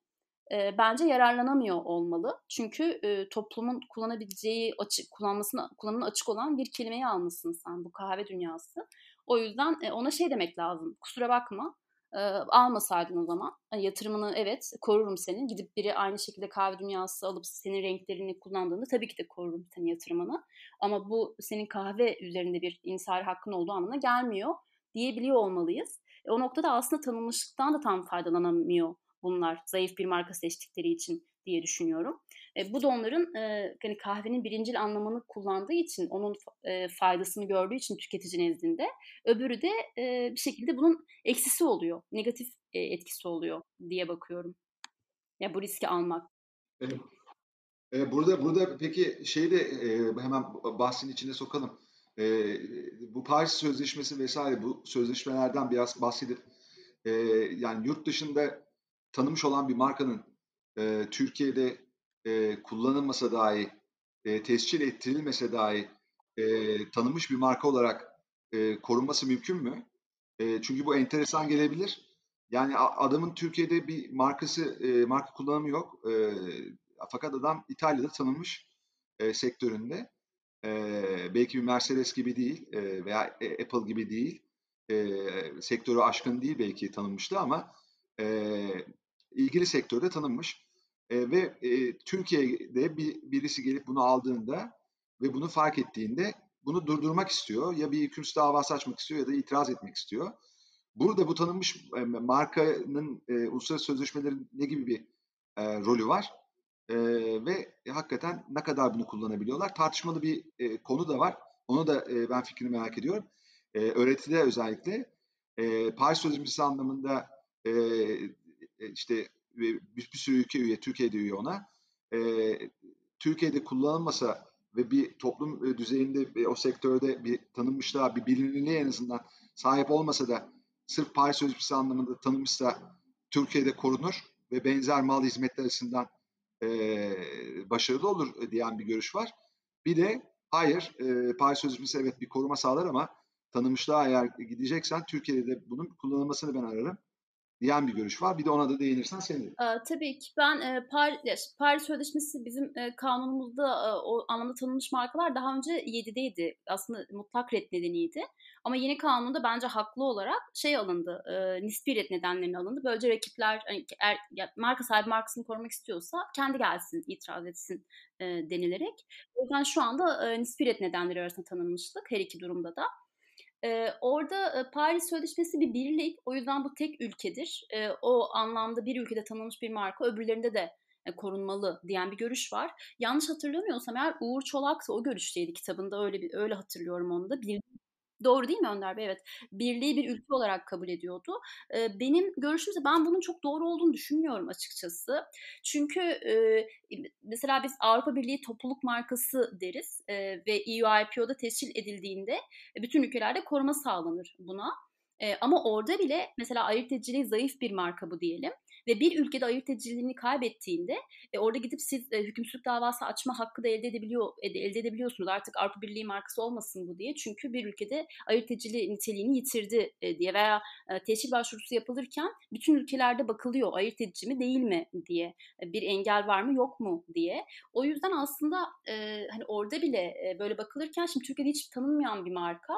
E, bence yararlanamıyor olmalı. Çünkü e, toplumun kullanabileceği, açık, kullanmasına, kullanımına açık olan bir kelimeyi almışsın sen bu kahve dünyası. O yüzden e, ona şey demek lazım. Kusura bakma e, almasaydın o zaman. Yani yatırımını evet korurum senin. Gidip biri aynı şekilde kahve dünyası alıp senin renklerini kullandığında tabii ki de korurum senin yatırımını. Ama bu senin kahve üzerinde bir insari hakkın olduğu anlamına gelmiyor diyebiliyor olmalıyız. E, o noktada aslında tanınmışlıktan da tam faydalanamıyor bunlar zayıf bir marka seçtikleri için diye düşünüyorum. E, bu da onların e, hani kahvenin birincil anlamını kullandığı için, onun e, faydasını gördüğü için tüketici nezdinde. Öbürü de e, bir şekilde bunun eksisi oluyor, negatif e, etkisi oluyor diye bakıyorum. Ya bu riski almak. Evet. E, burada burada peki şeyi de e, hemen bahsin içine sokalım. E, bu Paris Sözleşmesi vesaire bu sözleşmelerden biraz bahsedip e, yani yurt dışında tanımış olan bir markanın e, Türkiye'de e, kullanılmasa dahi, e, tescil ettirilmese dahi e, tanınmış bir marka olarak e, korunması mümkün mü? E, çünkü bu enteresan gelebilir. Yani adamın Türkiye'de bir markası, e, marka kullanımı yok. E, fakat adam İtalya'da tanınmış e, sektöründe. E, belki bir Mercedes gibi değil e, veya Apple gibi değil. E, sektörü aşkın değil belki tanınmıştı ama e, ilgili sektörde tanınmış. E, ve e, Türkiye'de bir, birisi gelip bunu aldığında ve bunu fark ettiğinde bunu durdurmak istiyor. Ya bir hükümsüz davası açmak istiyor ya da itiraz etmek istiyor. Burada bu tanınmış e, markanın e, uluslararası sözleşmelerin ne gibi bir e, rolü var? E, ve hakikaten ne kadar bunu kullanabiliyorlar? Tartışmalı bir e, konu da var. Onu da e, ben fikrini merak ediyorum. E, öğretide özellikle e, Paris Sözleşmesi anlamında e, işte bir, bir sürü ülke üye, Türkiye'de üye ona. E, Türkiye'de kullanılmasa ve bir toplum e, düzeyinde ve o sektörde bir tanınmışlığa, bir bilinirliğe en azından sahip olmasa da sırf Paris Sözleşmesi anlamında tanınmışsa Türkiye'de korunur ve benzer mal hizmetler açısından e, başarılı olur diyen bir görüş var. Bir de hayır e, Paris Sözleşmesi evet bir koruma sağlar ama tanınmışlığa eğer gideceksen Türkiye'de de bunun kullanılmasını ben ararım. Diyen bir görüş var. Bir de ona da değinirsen sevinirim. Ee, tabii ki ben e, Paris, Paris Sözleşmesi bizim e, kanunumuzda e, o anlamda tanınmış markalar daha önce 7'deydi. Aslında mutlak red nedeniydi. Ama yeni kanunda bence haklı olarak şey alındı. E, nispi red nedenlerine alındı. Böylece rakipler hani, er, ya, marka sahibi markasını korumak istiyorsa kendi gelsin, itiraz etsin e, denilerek. O yüzden şu anda e, nispi red nedenleri arasında tanınmışlık her iki durumda da. Ee, orada e, Paris Sözleşmesi bir birlik. O yüzden bu tek ülkedir. E, o anlamda bir ülkede tanınmış bir marka öbürlerinde de e, korunmalı diyen bir görüş var. Yanlış hatırlamıyorsam eğer Uğur Çolak o görüşteydi kitabında öyle bir öyle hatırlıyorum onu da. Bir Doğru değil mi Önder Bey? Evet. Birliği bir ülke olarak kabul ediyordu. Ee, benim görüşümse ben bunun çok doğru olduğunu düşünmüyorum açıkçası. Çünkü e, mesela biz Avrupa Birliği topluluk markası deriz e, ve EU IPO'da tescil edildiğinde e, bütün ülkelerde koruma sağlanır buna. E, ama orada bile mesela ayırt ediciliği zayıf bir marka bu diyelim ve bir ülkede ayırt ediciliğini kaybettiğinde e, orada gidip siz e, hükümsüzlük davası açma hakkı da elde edebiliyor elde, edebiliyorsunuz. Artık Avrupa Birliği markası olmasın bu diye. Çünkü bir ülkede ayırt ediciliği niteliğini yitirdi e, diye veya e, teşhir başvurusu yapılırken bütün ülkelerde bakılıyor ayırt edici mi değil mi diye. E, bir engel var mı yok mu diye. O yüzden aslında e, hani orada bile e, böyle bakılırken şimdi Türkiye'de hiç tanınmayan bir marka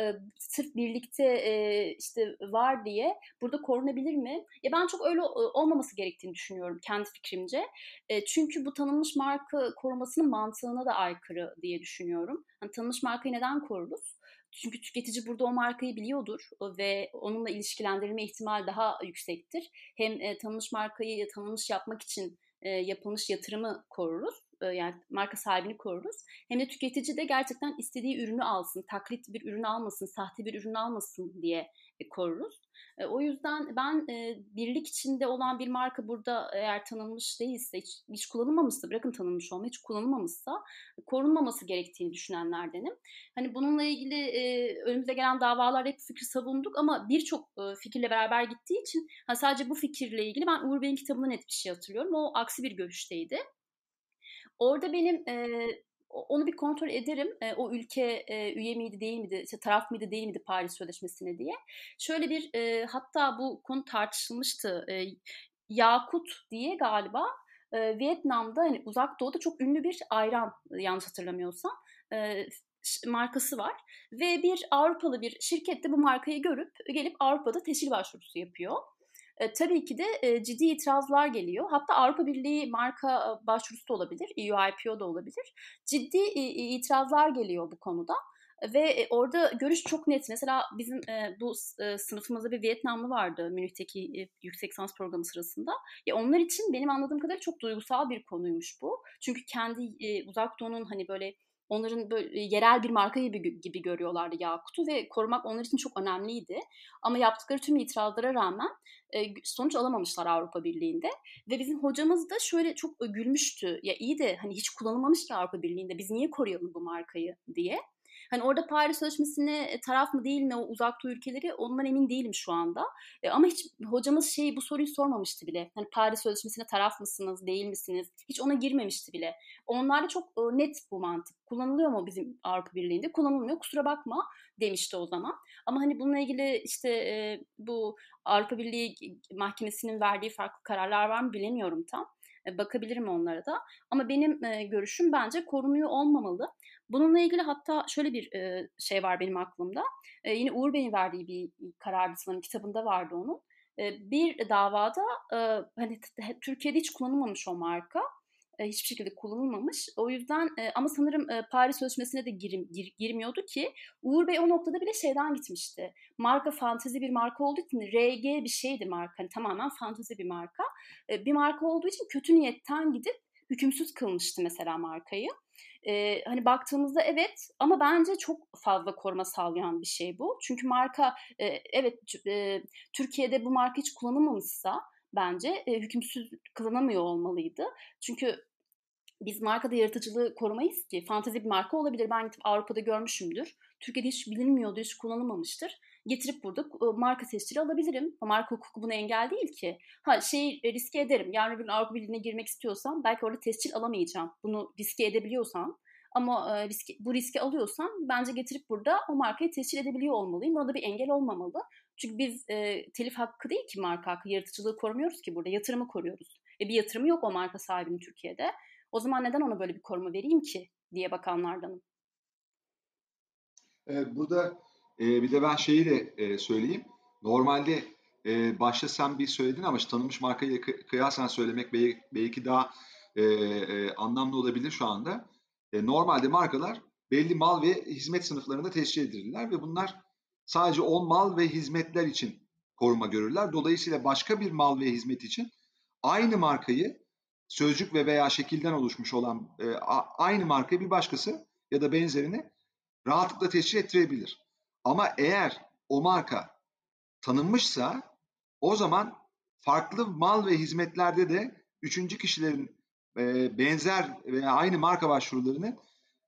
e, sırf birlikte e, işte var diye burada korunabilir mi? Ya ben çok öyle olmaması gerektiğini düşünüyorum kendi fikrimce. E, çünkü bu tanınmış marka korumasının mantığına da aykırı diye düşünüyorum. Hani tanınmış markayı neden koruruz? Çünkü tüketici burada o markayı biliyordur ve onunla ilişkilendirilme ihtimali daha yüksektir. Hem e, tanınmış markayı tanınmış yapmak için e, yapılmış yatırımı koruruz yani marka sahibini koruruz. Hem de tüketici de gerçekten istediği ürünü alsın, taklit bir ürün almasın, sahte bir ürün almasın diye koruruz. E, o yüzden ben e, birlik içinde olan bir marka burada eğer tanınmış değilse, hiç, hiç kullanılmamışsa, bırakın tanınmış olma, hiç kullanılmamışsa korunmaması gerektiğini düşünenlerdenim. Hani bununla ilgili e, önümüze gelen davalarda hep fikir savunduk ama birçok e, fikirle beraber gittiği için ha, sadece bu fikirle ilgili ben Uğur Bey'in kitabında net bir şey hatırlıyorum. O aksi bir görüşteydi. Orada benim e, onu bir kontrol ederim. E, o ülke e, üye miydi değil miydi, işte taraf mıydı değil miydi Paris Sözleşmesi'ne diye. Şöyle bir e, hatta bu konu tartışılmıştı. E, Yakut diye galiba e, Vietnam'da hani uzak doğuda çok ünlü bir ayran yanlış hatırlamıyorsam e, markası var ve bir Avrupalı bir şirket de bu markayı görüp gelip Avrupa'da teşhir başvurusu yapıyor. E, tabii ki de e, ciddi itirazlar geliyor. Hatta Avrupa Birliği marka başvurusu da olabilir, EU IPO da olabilir. Ciddi e, itirazlar geliyor bu konuda. Ve orada görüş çok net. Mesela bizim e, bu e, sınıfımızda bir Vietnamlı vardı Münih'teki e, yüksek lisans programı sırasında. Ya onlar için benim anladığım kadarıyla çok duygusal bir konuymuş bu. Çünkü kendi e, uzak doğunun hani böyle onların böyle yerel bir marka gibi, gibi görüyorlardı Yakut'u ve korumak onlar için çok önemliydi. Ama yaptıkları tüm itirazlara rağmen e, sonuç alamamışlar Avrupa Birliği'nde. Ve bizim hocamız da şöyle çok gülmüştü. Ya iyi de hani hiç kullanılmamış ki Avrupa Birliği'nde biz niye koruyalım bu markayı diye. Hani orada Paris Sözleşmesi'ne e, taraf mı değil mi o uzak doğu ülkeleri ondan emin değilim şu anda. E, ama hiç hocamız şey bu soruyu sormamıştı bile. Hani Paris Sözleşmesi'ne taraf mısınız değil misiniz? Hiç ona girmemişti bile. Onlarda çok e, net bu mantık. Kullanılıyor mu bizim Avrupa Birliği'nde? Kullanılmıyor. Kusura bakma demişti o zaman. Ama hani bununla ilgili işte e, bu Avrupa Birliği Mahkemesi'nin verdiği farklı kararlar var mı bilemiyorum tam. E, bakabilirim onlara da. Ama benim e, görüşüm bence korunuyor olmamalı. Bununla ilgili hatta şöyle bir e, şey var benim aklımda. E, yine Uğur Bey'in verdiği bir karardı sanırım kitabında vardı onun. E, bir davada e, hani Türkiye'de hiç kullanılmamış o marka e, hiçbir şekilde kullanılmamış. O yüzden e, ama sanırım e, Paris Sözleşmesi'ne de girim, gir, girmiyordu ki Uğur Bey o noktada bile şeyden gitmişti. Marka fantezi bir marka olduğu için RG bir şeydi marka. Hani tamamen fantezi bir marka. E, bir marka olduğu için kötü niyetten gidip hükümsüz kılmıştı mesela markayı. Ee, hani baktığımızda evet ama bence çok fazla koruma sağlayan bir şey bu. Çünkü marka e, evet e, Türkiye'de bu marka hiç kullanılmamışsa bence e, hükümsüz kılınamıyor olmalıydı. Çünkü biz markada yaratıcılığı korumayız ki. Fantezi bir marka olabilir. Ben gidip Avrupa'da görmüşümdür. Türkiye'de hiç bilinmiyordur, hiç kullanılmamıştır. Getirip burada marka tescili alabilirim. Marka hukuku buna engel değil ki. Ha şey riske ederim. Yarın bir gün Avrupa Birliği'ne girmek istiyorsam belki orada tescil alamayacağım. Bunu riske edebiliyorsam ama e, riski, bu riski alıyorsam bence getirip burada o markayı tescil edebiliyor olmalıyım. Buna da bir engel olmamalı. Çünkü biz e, telif hakkı değil ki marka hakkı, yaratıcılığı korumuyoruz ki burada. Yatırımı koruyoruz. E, bir yatırımı yok o marka sahibinin Türkiye'de. O zaman neden ona böyle bir koruma vereyim ki diye bakanlardanım. Burada bir de ben şeyi de söyleyeyim. Normalde başta sen bir söyledin ama tanınmış markayı kıyasen söylemek belki daha anlamlı olabilir şu anda. Normalde markalar belli mal ve hizmet sınıflarında teşkil edilirler ve bunlar sadece o mal ve hizmetler için koruma görürler. Dolayısıyla başka bir mal ve hizmet için aynı markayı sözcük ve veya şekilden oluşmuş olan aynı markayı bir başkası ya da benzerini rahatlıkla teşhir ettirebilir. Ama eğer o marka tanınmışsa o zaman farklı mal ve hizmetlerde de üçüncü kişilerin e, benzer veya aynı marka başvurularını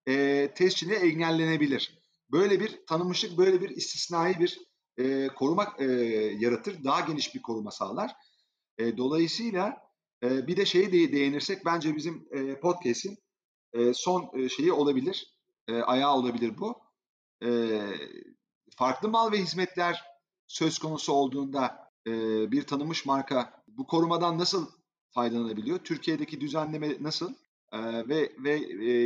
e, tescili engellenebilir. Böyle bir tanınmışlık, böyle bir istisnai bir e, koruma e, yaratır. Daha geniş bir koruma sağlar. E, dolayısıyla bir de şeye de değinirsek bence bizim podcast'in son şeyi olabilir ayağı olabilir bu. Farklı mal ve hizmetler söz konusu olduğunda bir tanınmış marka bu korumadan nasıl faydalanabiliyor? Türkiye'deki düzenleme nasıl? Ve ve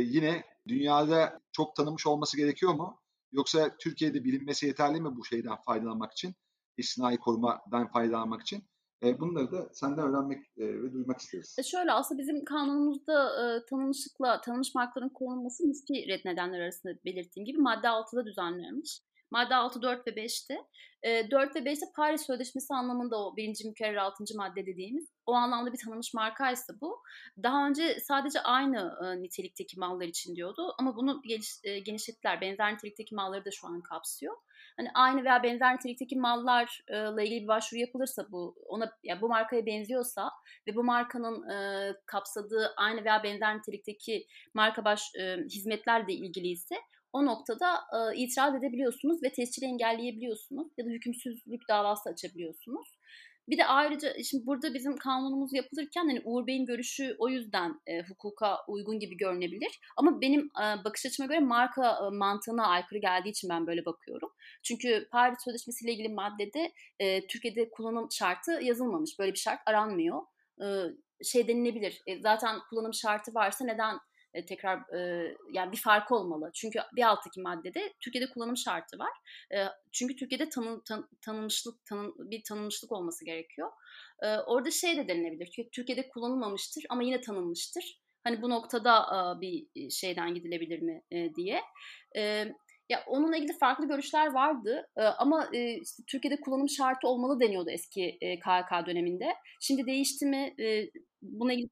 yine dünyada çok tanınmış olması gerekiyor mu? Yoksa Türkiye'de bilinmesi yeterli mi bu şeyden faydalanmak için? İstinai korumadan faydalanmak için? E, bunları da senden öğrenmek e, ve duymak isteriz. E şöyle aslında bizim kanunumuzda e, tanınmışlıkla tanınmış markaların korunması nispi red nedenler arasında belirttiğim gibi madde 6'da düzenlenmiş. Madde 6, 4 ve 5'te. E, 4 ve 5'te Paris Sözleşmesi anlamında o birinci mükerrer 6. madde dediğimiz o anlamda bir tanınmış markaysa bu. Daha önce sadece aynı e, nitelikteki mallar için diyordu ama bunu geliş, e, genişlettiler. Benzer nitelikteki malları da şu an kapsıyor hani aynı veya benzer nitelikteki mallarla ilgili bir başvuru yapılırsa bu ona ya bu markaya benziyorsa ve bu markanın e, kapsadığı aynı veya benzer nitelikteki marka baş e, hizmetlerle ilgiliyse o noktada e, itiraz edebiliyorsunuz ve tescili engelleyebiliyorsunuz ya da hükümsüzlük davası açabiliyorsunuz. Bir de ayrıca şimdi burada bizim kanunumuz yapılırken hani Uğur Bey'in görüşü o yüzden e, hukuka uygun gibi görünebilir. Ama benim e, bakış açıma göre marka e, mantığına aykırı geldiği için ben böyle bakıyorum. Çünkü Paris Sözleşmesi ile ilgili maddede e, Türkiye'de kullanım şartı yazılmamış. Böyle bir şart aranmıyor. E, şey denilebilir. E, zaten kullanım şartı varsa neden e, tekrar e, yani bir fark olmalı. Çünkü bir alttaki maddede Türkiye'de kullanım şartı var. E, çünkü Türkiye'de tanı, tan, tanınmışlık tanın, bir tanınmışlık olması gerekiyor. E, orada şey de denilebilir. Türkiye'de kullanılmamıştır ama yine tanınmıştır. Hani bu noktada e, bir şeyden gidilebilir mi e, diye. E, ya onunla ilgili farklı görüşler vardı e, ama e, işte Türkiye'de kullanım şartı olmalı deniyordu eski e, KHK döneminde. Şimdi değişti mi? E, buna ilgili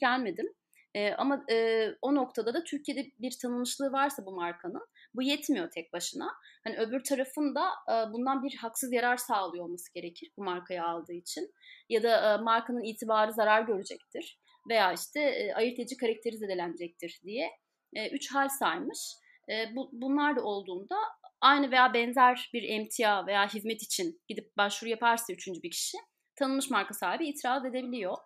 gelmedim. E, ama e, o noktada da Türkiye'de bir tanınmışlığı varsa bu markanın bu yetmiyor tek başına. Hani öbür tarafın da e, bundan bir haksız yarar sağlıyor olması gerekir bu markayı aldığı için. Ya da e, markanın itibarı zarar görecektir veya işte e, ayırt edici karakteri zedelenecektir diye e, üç hal saymış. E, bu, bunlar da olduğunda aynı veya benzer bir emtia veya hizmet için gidip başvuru yaparsa üçüncü bir kişi tanınmış marka sahibi itiraz edebiliyor.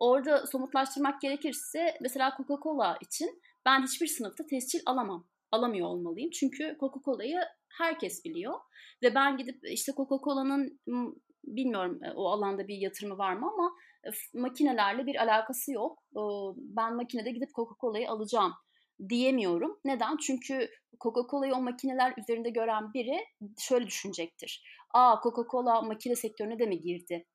Orada somutlaştırmak gerekirse mesela Coca-Cola için ben hiçbir sınıfta tescil alamam. Alamıyor olmalıyım. Çünkü Coca-Cola'yı herkes biliyor. Ve ben gidip işte Coca-Cola'nın bilmiyorum e, o alanda bir yatırımı var mı ama e, makinelerle bir alakası yok. Ben makinede gidip Coca-Cola'yı alacağım diyemiyorum. Neden? Çünkü Coca-Cola'yı o makineler üzerinde gören biri şöyle düşünecektir. Aa Coca-Cola makine sektörüne de mi girdi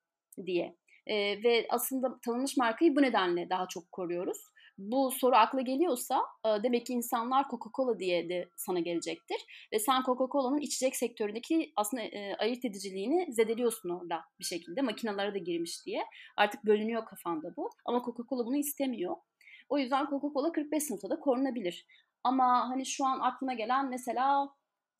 diye. E, ve aslında tanınmış markayı bu nedenle daha çok koruyoruz. Bu soru akla geliyorsa e, demek ki insanlar Coca-Cola diye de sana gelecektir. Ve sen Coca-Cola'nın içecek sektöründeki aslında e, ayırt ediciliğini zedeliyorsun orada bir şekilde. Makinalara da girmiş diye. Artık bölünüyor kafanda bu. Ama Coca-Cola bunu istemiyor. O yüzden Coca-Cola 45 sınıfta da korunabilir. Ama hani şu an aklıma gelen mesela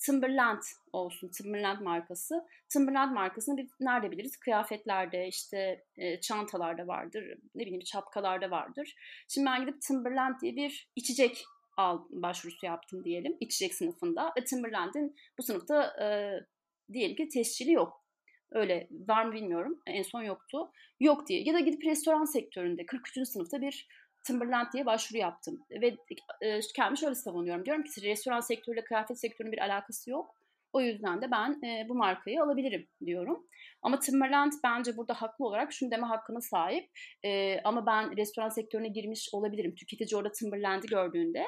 Timberland olsun, Timberland markası. Timberland markasını biz nerede biliriz? Kıyafetlerde, işte e, çantalarda vardır, ne bileyim çapkalarda vardır. Şimdi ben gidip Timberland diye bir içecek al, başvurusu yaptım diyelim, içecek sınıfında ve Timberland'in bu sınıfta e, diyelim ki tescili yok. Öyle var mı bilmiyorum. En son yoktu. Yok diye. Ya da gidip restoran sektöründe 43. sınıfta bir Timberland diye başvuru yaptım. Ve e, kendimi şöyle savunuyorum. Diyorum ki restoran sektörüyle kıyafet sektörünün bir alakası yok. O yüzden de ben e, bu markayı alabilirim diyorum. Ama Timberland bence burada haklı olarak şunu deme hakkına sahip. E, ama ben restoran sektörüne girmiş olabilirim. Tüketici orada Timberland'i gördüğünde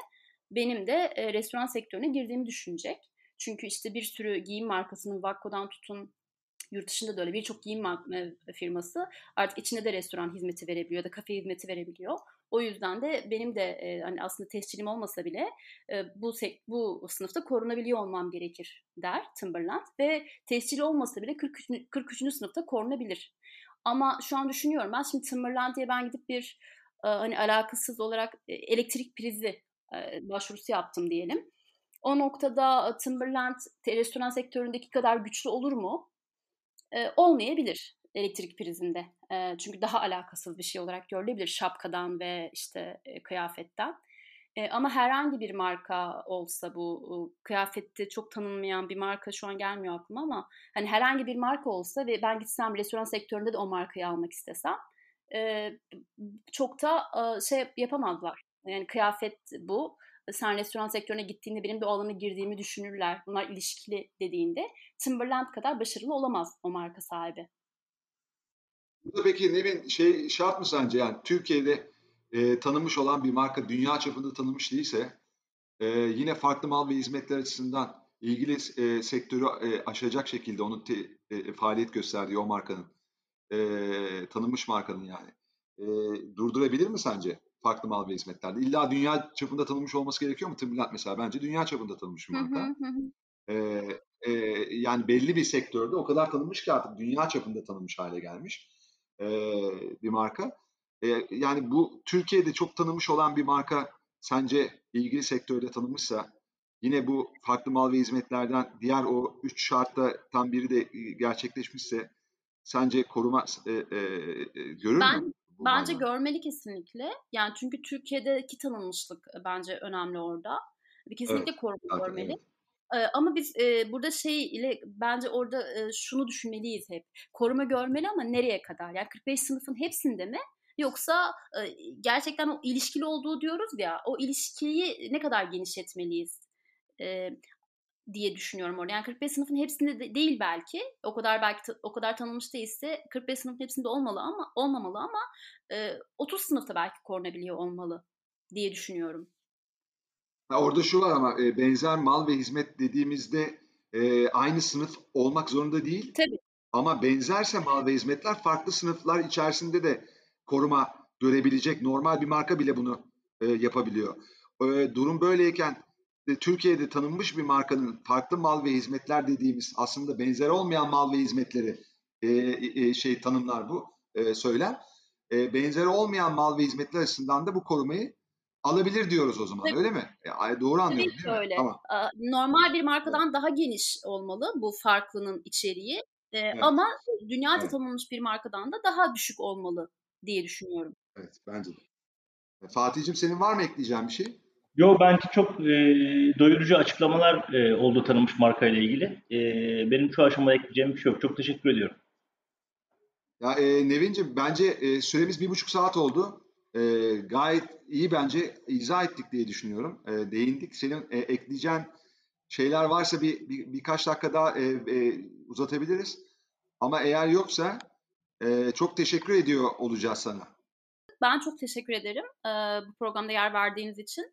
benim de e, restoran sektörüne girdiğimi düşünecek. Çünkü işte bir sürü giyim markasının Vakko'dan tutun yurt dışında da öyle birçok giyim firması artık içinde de restoran hizmeti verebiliyor ya da kafe hizmeti verebiliyor. O yüzden de benim de e, hani aslında tescillim olmasa bile e, bu bu sınıfta korunabiliyor olmam gerekir der Timberland ve tescil olmasa bile 43. 43. sınıfta korunabilir. Ama şu an düşünüyorum ben şimdi Timberland diye ben gidip bir e, hani alakasız olarak e, elektrik prizi e, başvurusu yaptım diyelim. O noktada Timberland restoran sektöründeki kadar güçlü olur mu? E, olmayabilir elektrik prizinde. E, çünkü daha alakasız bir şey olarak görülebilir şapkadan ve işte e, kıyafetten. E, ama herhangi bir marka olsa bu e, kıyafette çok tanınmayan bir marka şu an gelmiyor aklıma ama hani herhangi bir marka olsa ve ben gitsem restoran sektöründe de o markayı almak istesem e, çok da e, şey yapamazlar. Yani kıyafet bu sen restoran sektörüne gittiğinde benim de o alana girdiğimi düşünürler. Bunlar ilişkili dediğinde Timberland kadar başarılı olamaz o marka sahibi. Burada peki Nevin şey şart mı sence yani Türkiye'de e, tanınmış olan bir marka dünya çapında tanınmış değilse e, yine farklı mal ve hizmetler açısından ilgili e, sektörü e, aşacak şekilde onun te, e, faaliyet gösterdiği o markanın e, tanınmış markanın yani e, durdurabilir mi sence? farklı mal ve hizmetlerde. İlla dünya çapında tanınmış olması gerekiyor mu? Timberland mesela bence dünya çapında tanınmış bir marka. Ee, e, yani belli bir sektörde o kadar tanınmış ki artık dünya çapında tanınmış hale gelmiş e, bir marka. E, yani bu Türkiye'de çok tanınmış olan bir marka sence ilgili sektörde tanınmışsa yine bu farklı mal ve hizmetlerden diğer o üç şartta tam biri de gerçekleşmişse sence koruma e, e, görür ben, mü? Bence manada. görmeli kesinlikle. Yani çünkü Türkiye'deki tanınmışlık bence önemli orada. Kesinlikle evet, koruma görmeli. Evet. Ama biz burada şey ile bence orada şunu düşünmeliyiz hep. Koruma görmeli ama nereye kadar? Yani 45 sınıfın hepsinde mi? Yoksa gerçekten o ilişkili olduğu diyoruz ya, o ilişkiyi ne kadar genişletmeliyiz? Diye düşünüyorum orada. Yani 45 sınıfın hepsinde de değil belki. O kadar belki o kadar tanınmış değilse 45 sınıfın hepsinde olmalı ama olmamalı ama e, 30 sınıfta belki korunabiliyor olmalı diye düşünüyorum. Ha, orada şu var ama e, benzer mal ve hizmet dediğimizde e, aynı sınıf olmak zorunda değil. Tabii. Ama benzerse mal ve hizmetler farklı sınıflar içerisinde de koruma görebilecek normal bir marka bile bunu e, yapabiliyor. E, durum böyleyken Türkiye'de tanınmış bir markanın farklı mal ve hizmetler dediğimiz aslında benzer olmayan mal ve hizmetleri e, e, şey tanımlar bu e, söylem. E, benzer olmayan mal ve hizmetler açısından da bu korumayı alabilir diyoruz o zaman Tabii. öyle mi? E, doğru anlıyorum Tabii değil öyle. mi? Tamam. Normal bir markadan evet. daha geniş olmalı bu farklının içeriği. E, evet. Ama dünya evet. tanınmış bir markadan da daha düşük olmalı diye düşünüyorum. Evet bence de. Fatih'cim senin var mı ekleyeceğin bir şey? Yo bence çok e, doyurucu açıklamalar e, oldu tanınmış markayla ilgili. E, benim şu aşamada ekleyeceğim bir şey yok. Çok teşekkür ediyorum. Ya e, Nevin'ciğim bence e, süremiz bir buçuk saat oldu. E, gayet iyi bence izah ettik diye düşünüyorum. E, değindik. Senin e, ekleyeceğin şeyler varsa bir, bir birkaç dakika daha e, e, uzatabiliriz. Ama eğer yoksa e, çok teşekkür ediyor olacağız sana. Ben çok teşekkür ederim e, bu programda yer verdiğiniz için.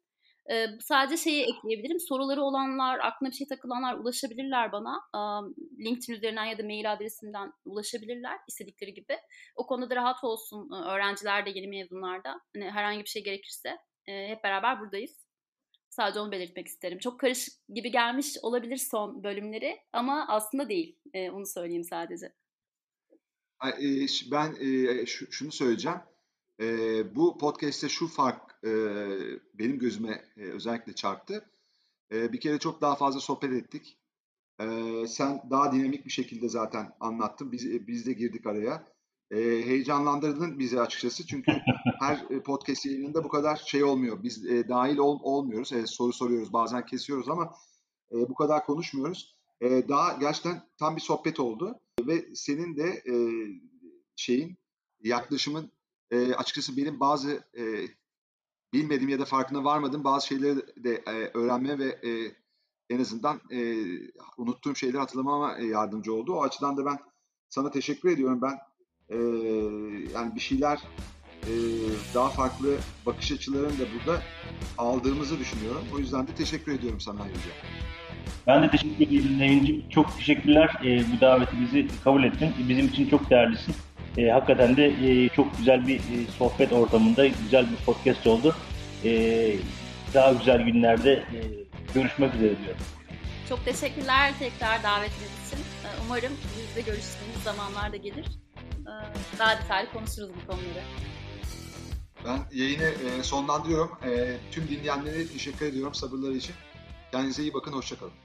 Ee, sadece şeyi ekleyebilirim. Soruları olanlar, aklına bir şey takılanlar ulaşabilirler bana. Ee, LinkedIn üzerinden ya da mail adresimden ulaşabilirler istedikleri gibi. O konuda da rahat olsun öğrenciler de yeni mezunlarda. Hani herhangi bir şey gerekirse e, hep beraber buradayız. Sadece onu belirtmek isterim. Çok karışık gibi gelmiş olabilir son bölümleri ama aslında değil. E, onu söyleyeyim sadece. Ben e, şunu söyleyeceğim. Bu podcast'te şu fark e, benim gözüme e, özellikle çarptı. E, bir kere çok daha fazla sohbet ettik. E, sen daha dinamik bir şekilde zaten anlattın. Biz, biz de girdik araya. E, heyecanlandırdın bizi açıkçası. Çünkü [LAUGHS] her podcast yayınında bu kadar şey olmuyor. Biz e, dahil ol, olmuyoruz. E, soru soruyoruz. Bazen kesiyoruz ama e, bu kadar konuşmuyoruz. E, daha gerçekten tam bir sohbet oldu. Ve senin de e, şeyin yaklaşımın e, açıkçası benim bazı e, bilmediğim ya da farkına varmadığım bazı şeyleri de e, öğrenme ve e, en azından e, unuttuğum şeyleri hatırlamama yardımcı oldu. O açıdan da ben sana teşekkür ediyorum. Ben e, yani bir şeyler e, daha farklı bakış açılarını da burada aldığımızı düşünüyorum. O yüzden de teşekkür ediyorum sana ayrıca. Ben de teşekkür ederim Nevin'ciğim. Çok teşekkürler e, bu davetimizi kabul ettin. Bizim için çok değerlisin. E, hakikaten de e, çok güzel bir e, sohbet ortamında güzel bir podcast oldu. E, daha güzel günlerde e, görüşmek üzere diyorum. Çok teşekkürler tekrar davetiniz için. E, umarım biz de görüştüğümüz zamanlarda gelir. E, daha detaylı konuşuruz bu konuları. Ben yayını e, sonlandırıyorum. Tüm dinleyenlere teşekkür ediyorum sabırları için. Kendinize iyi bakın, hoşçakalın.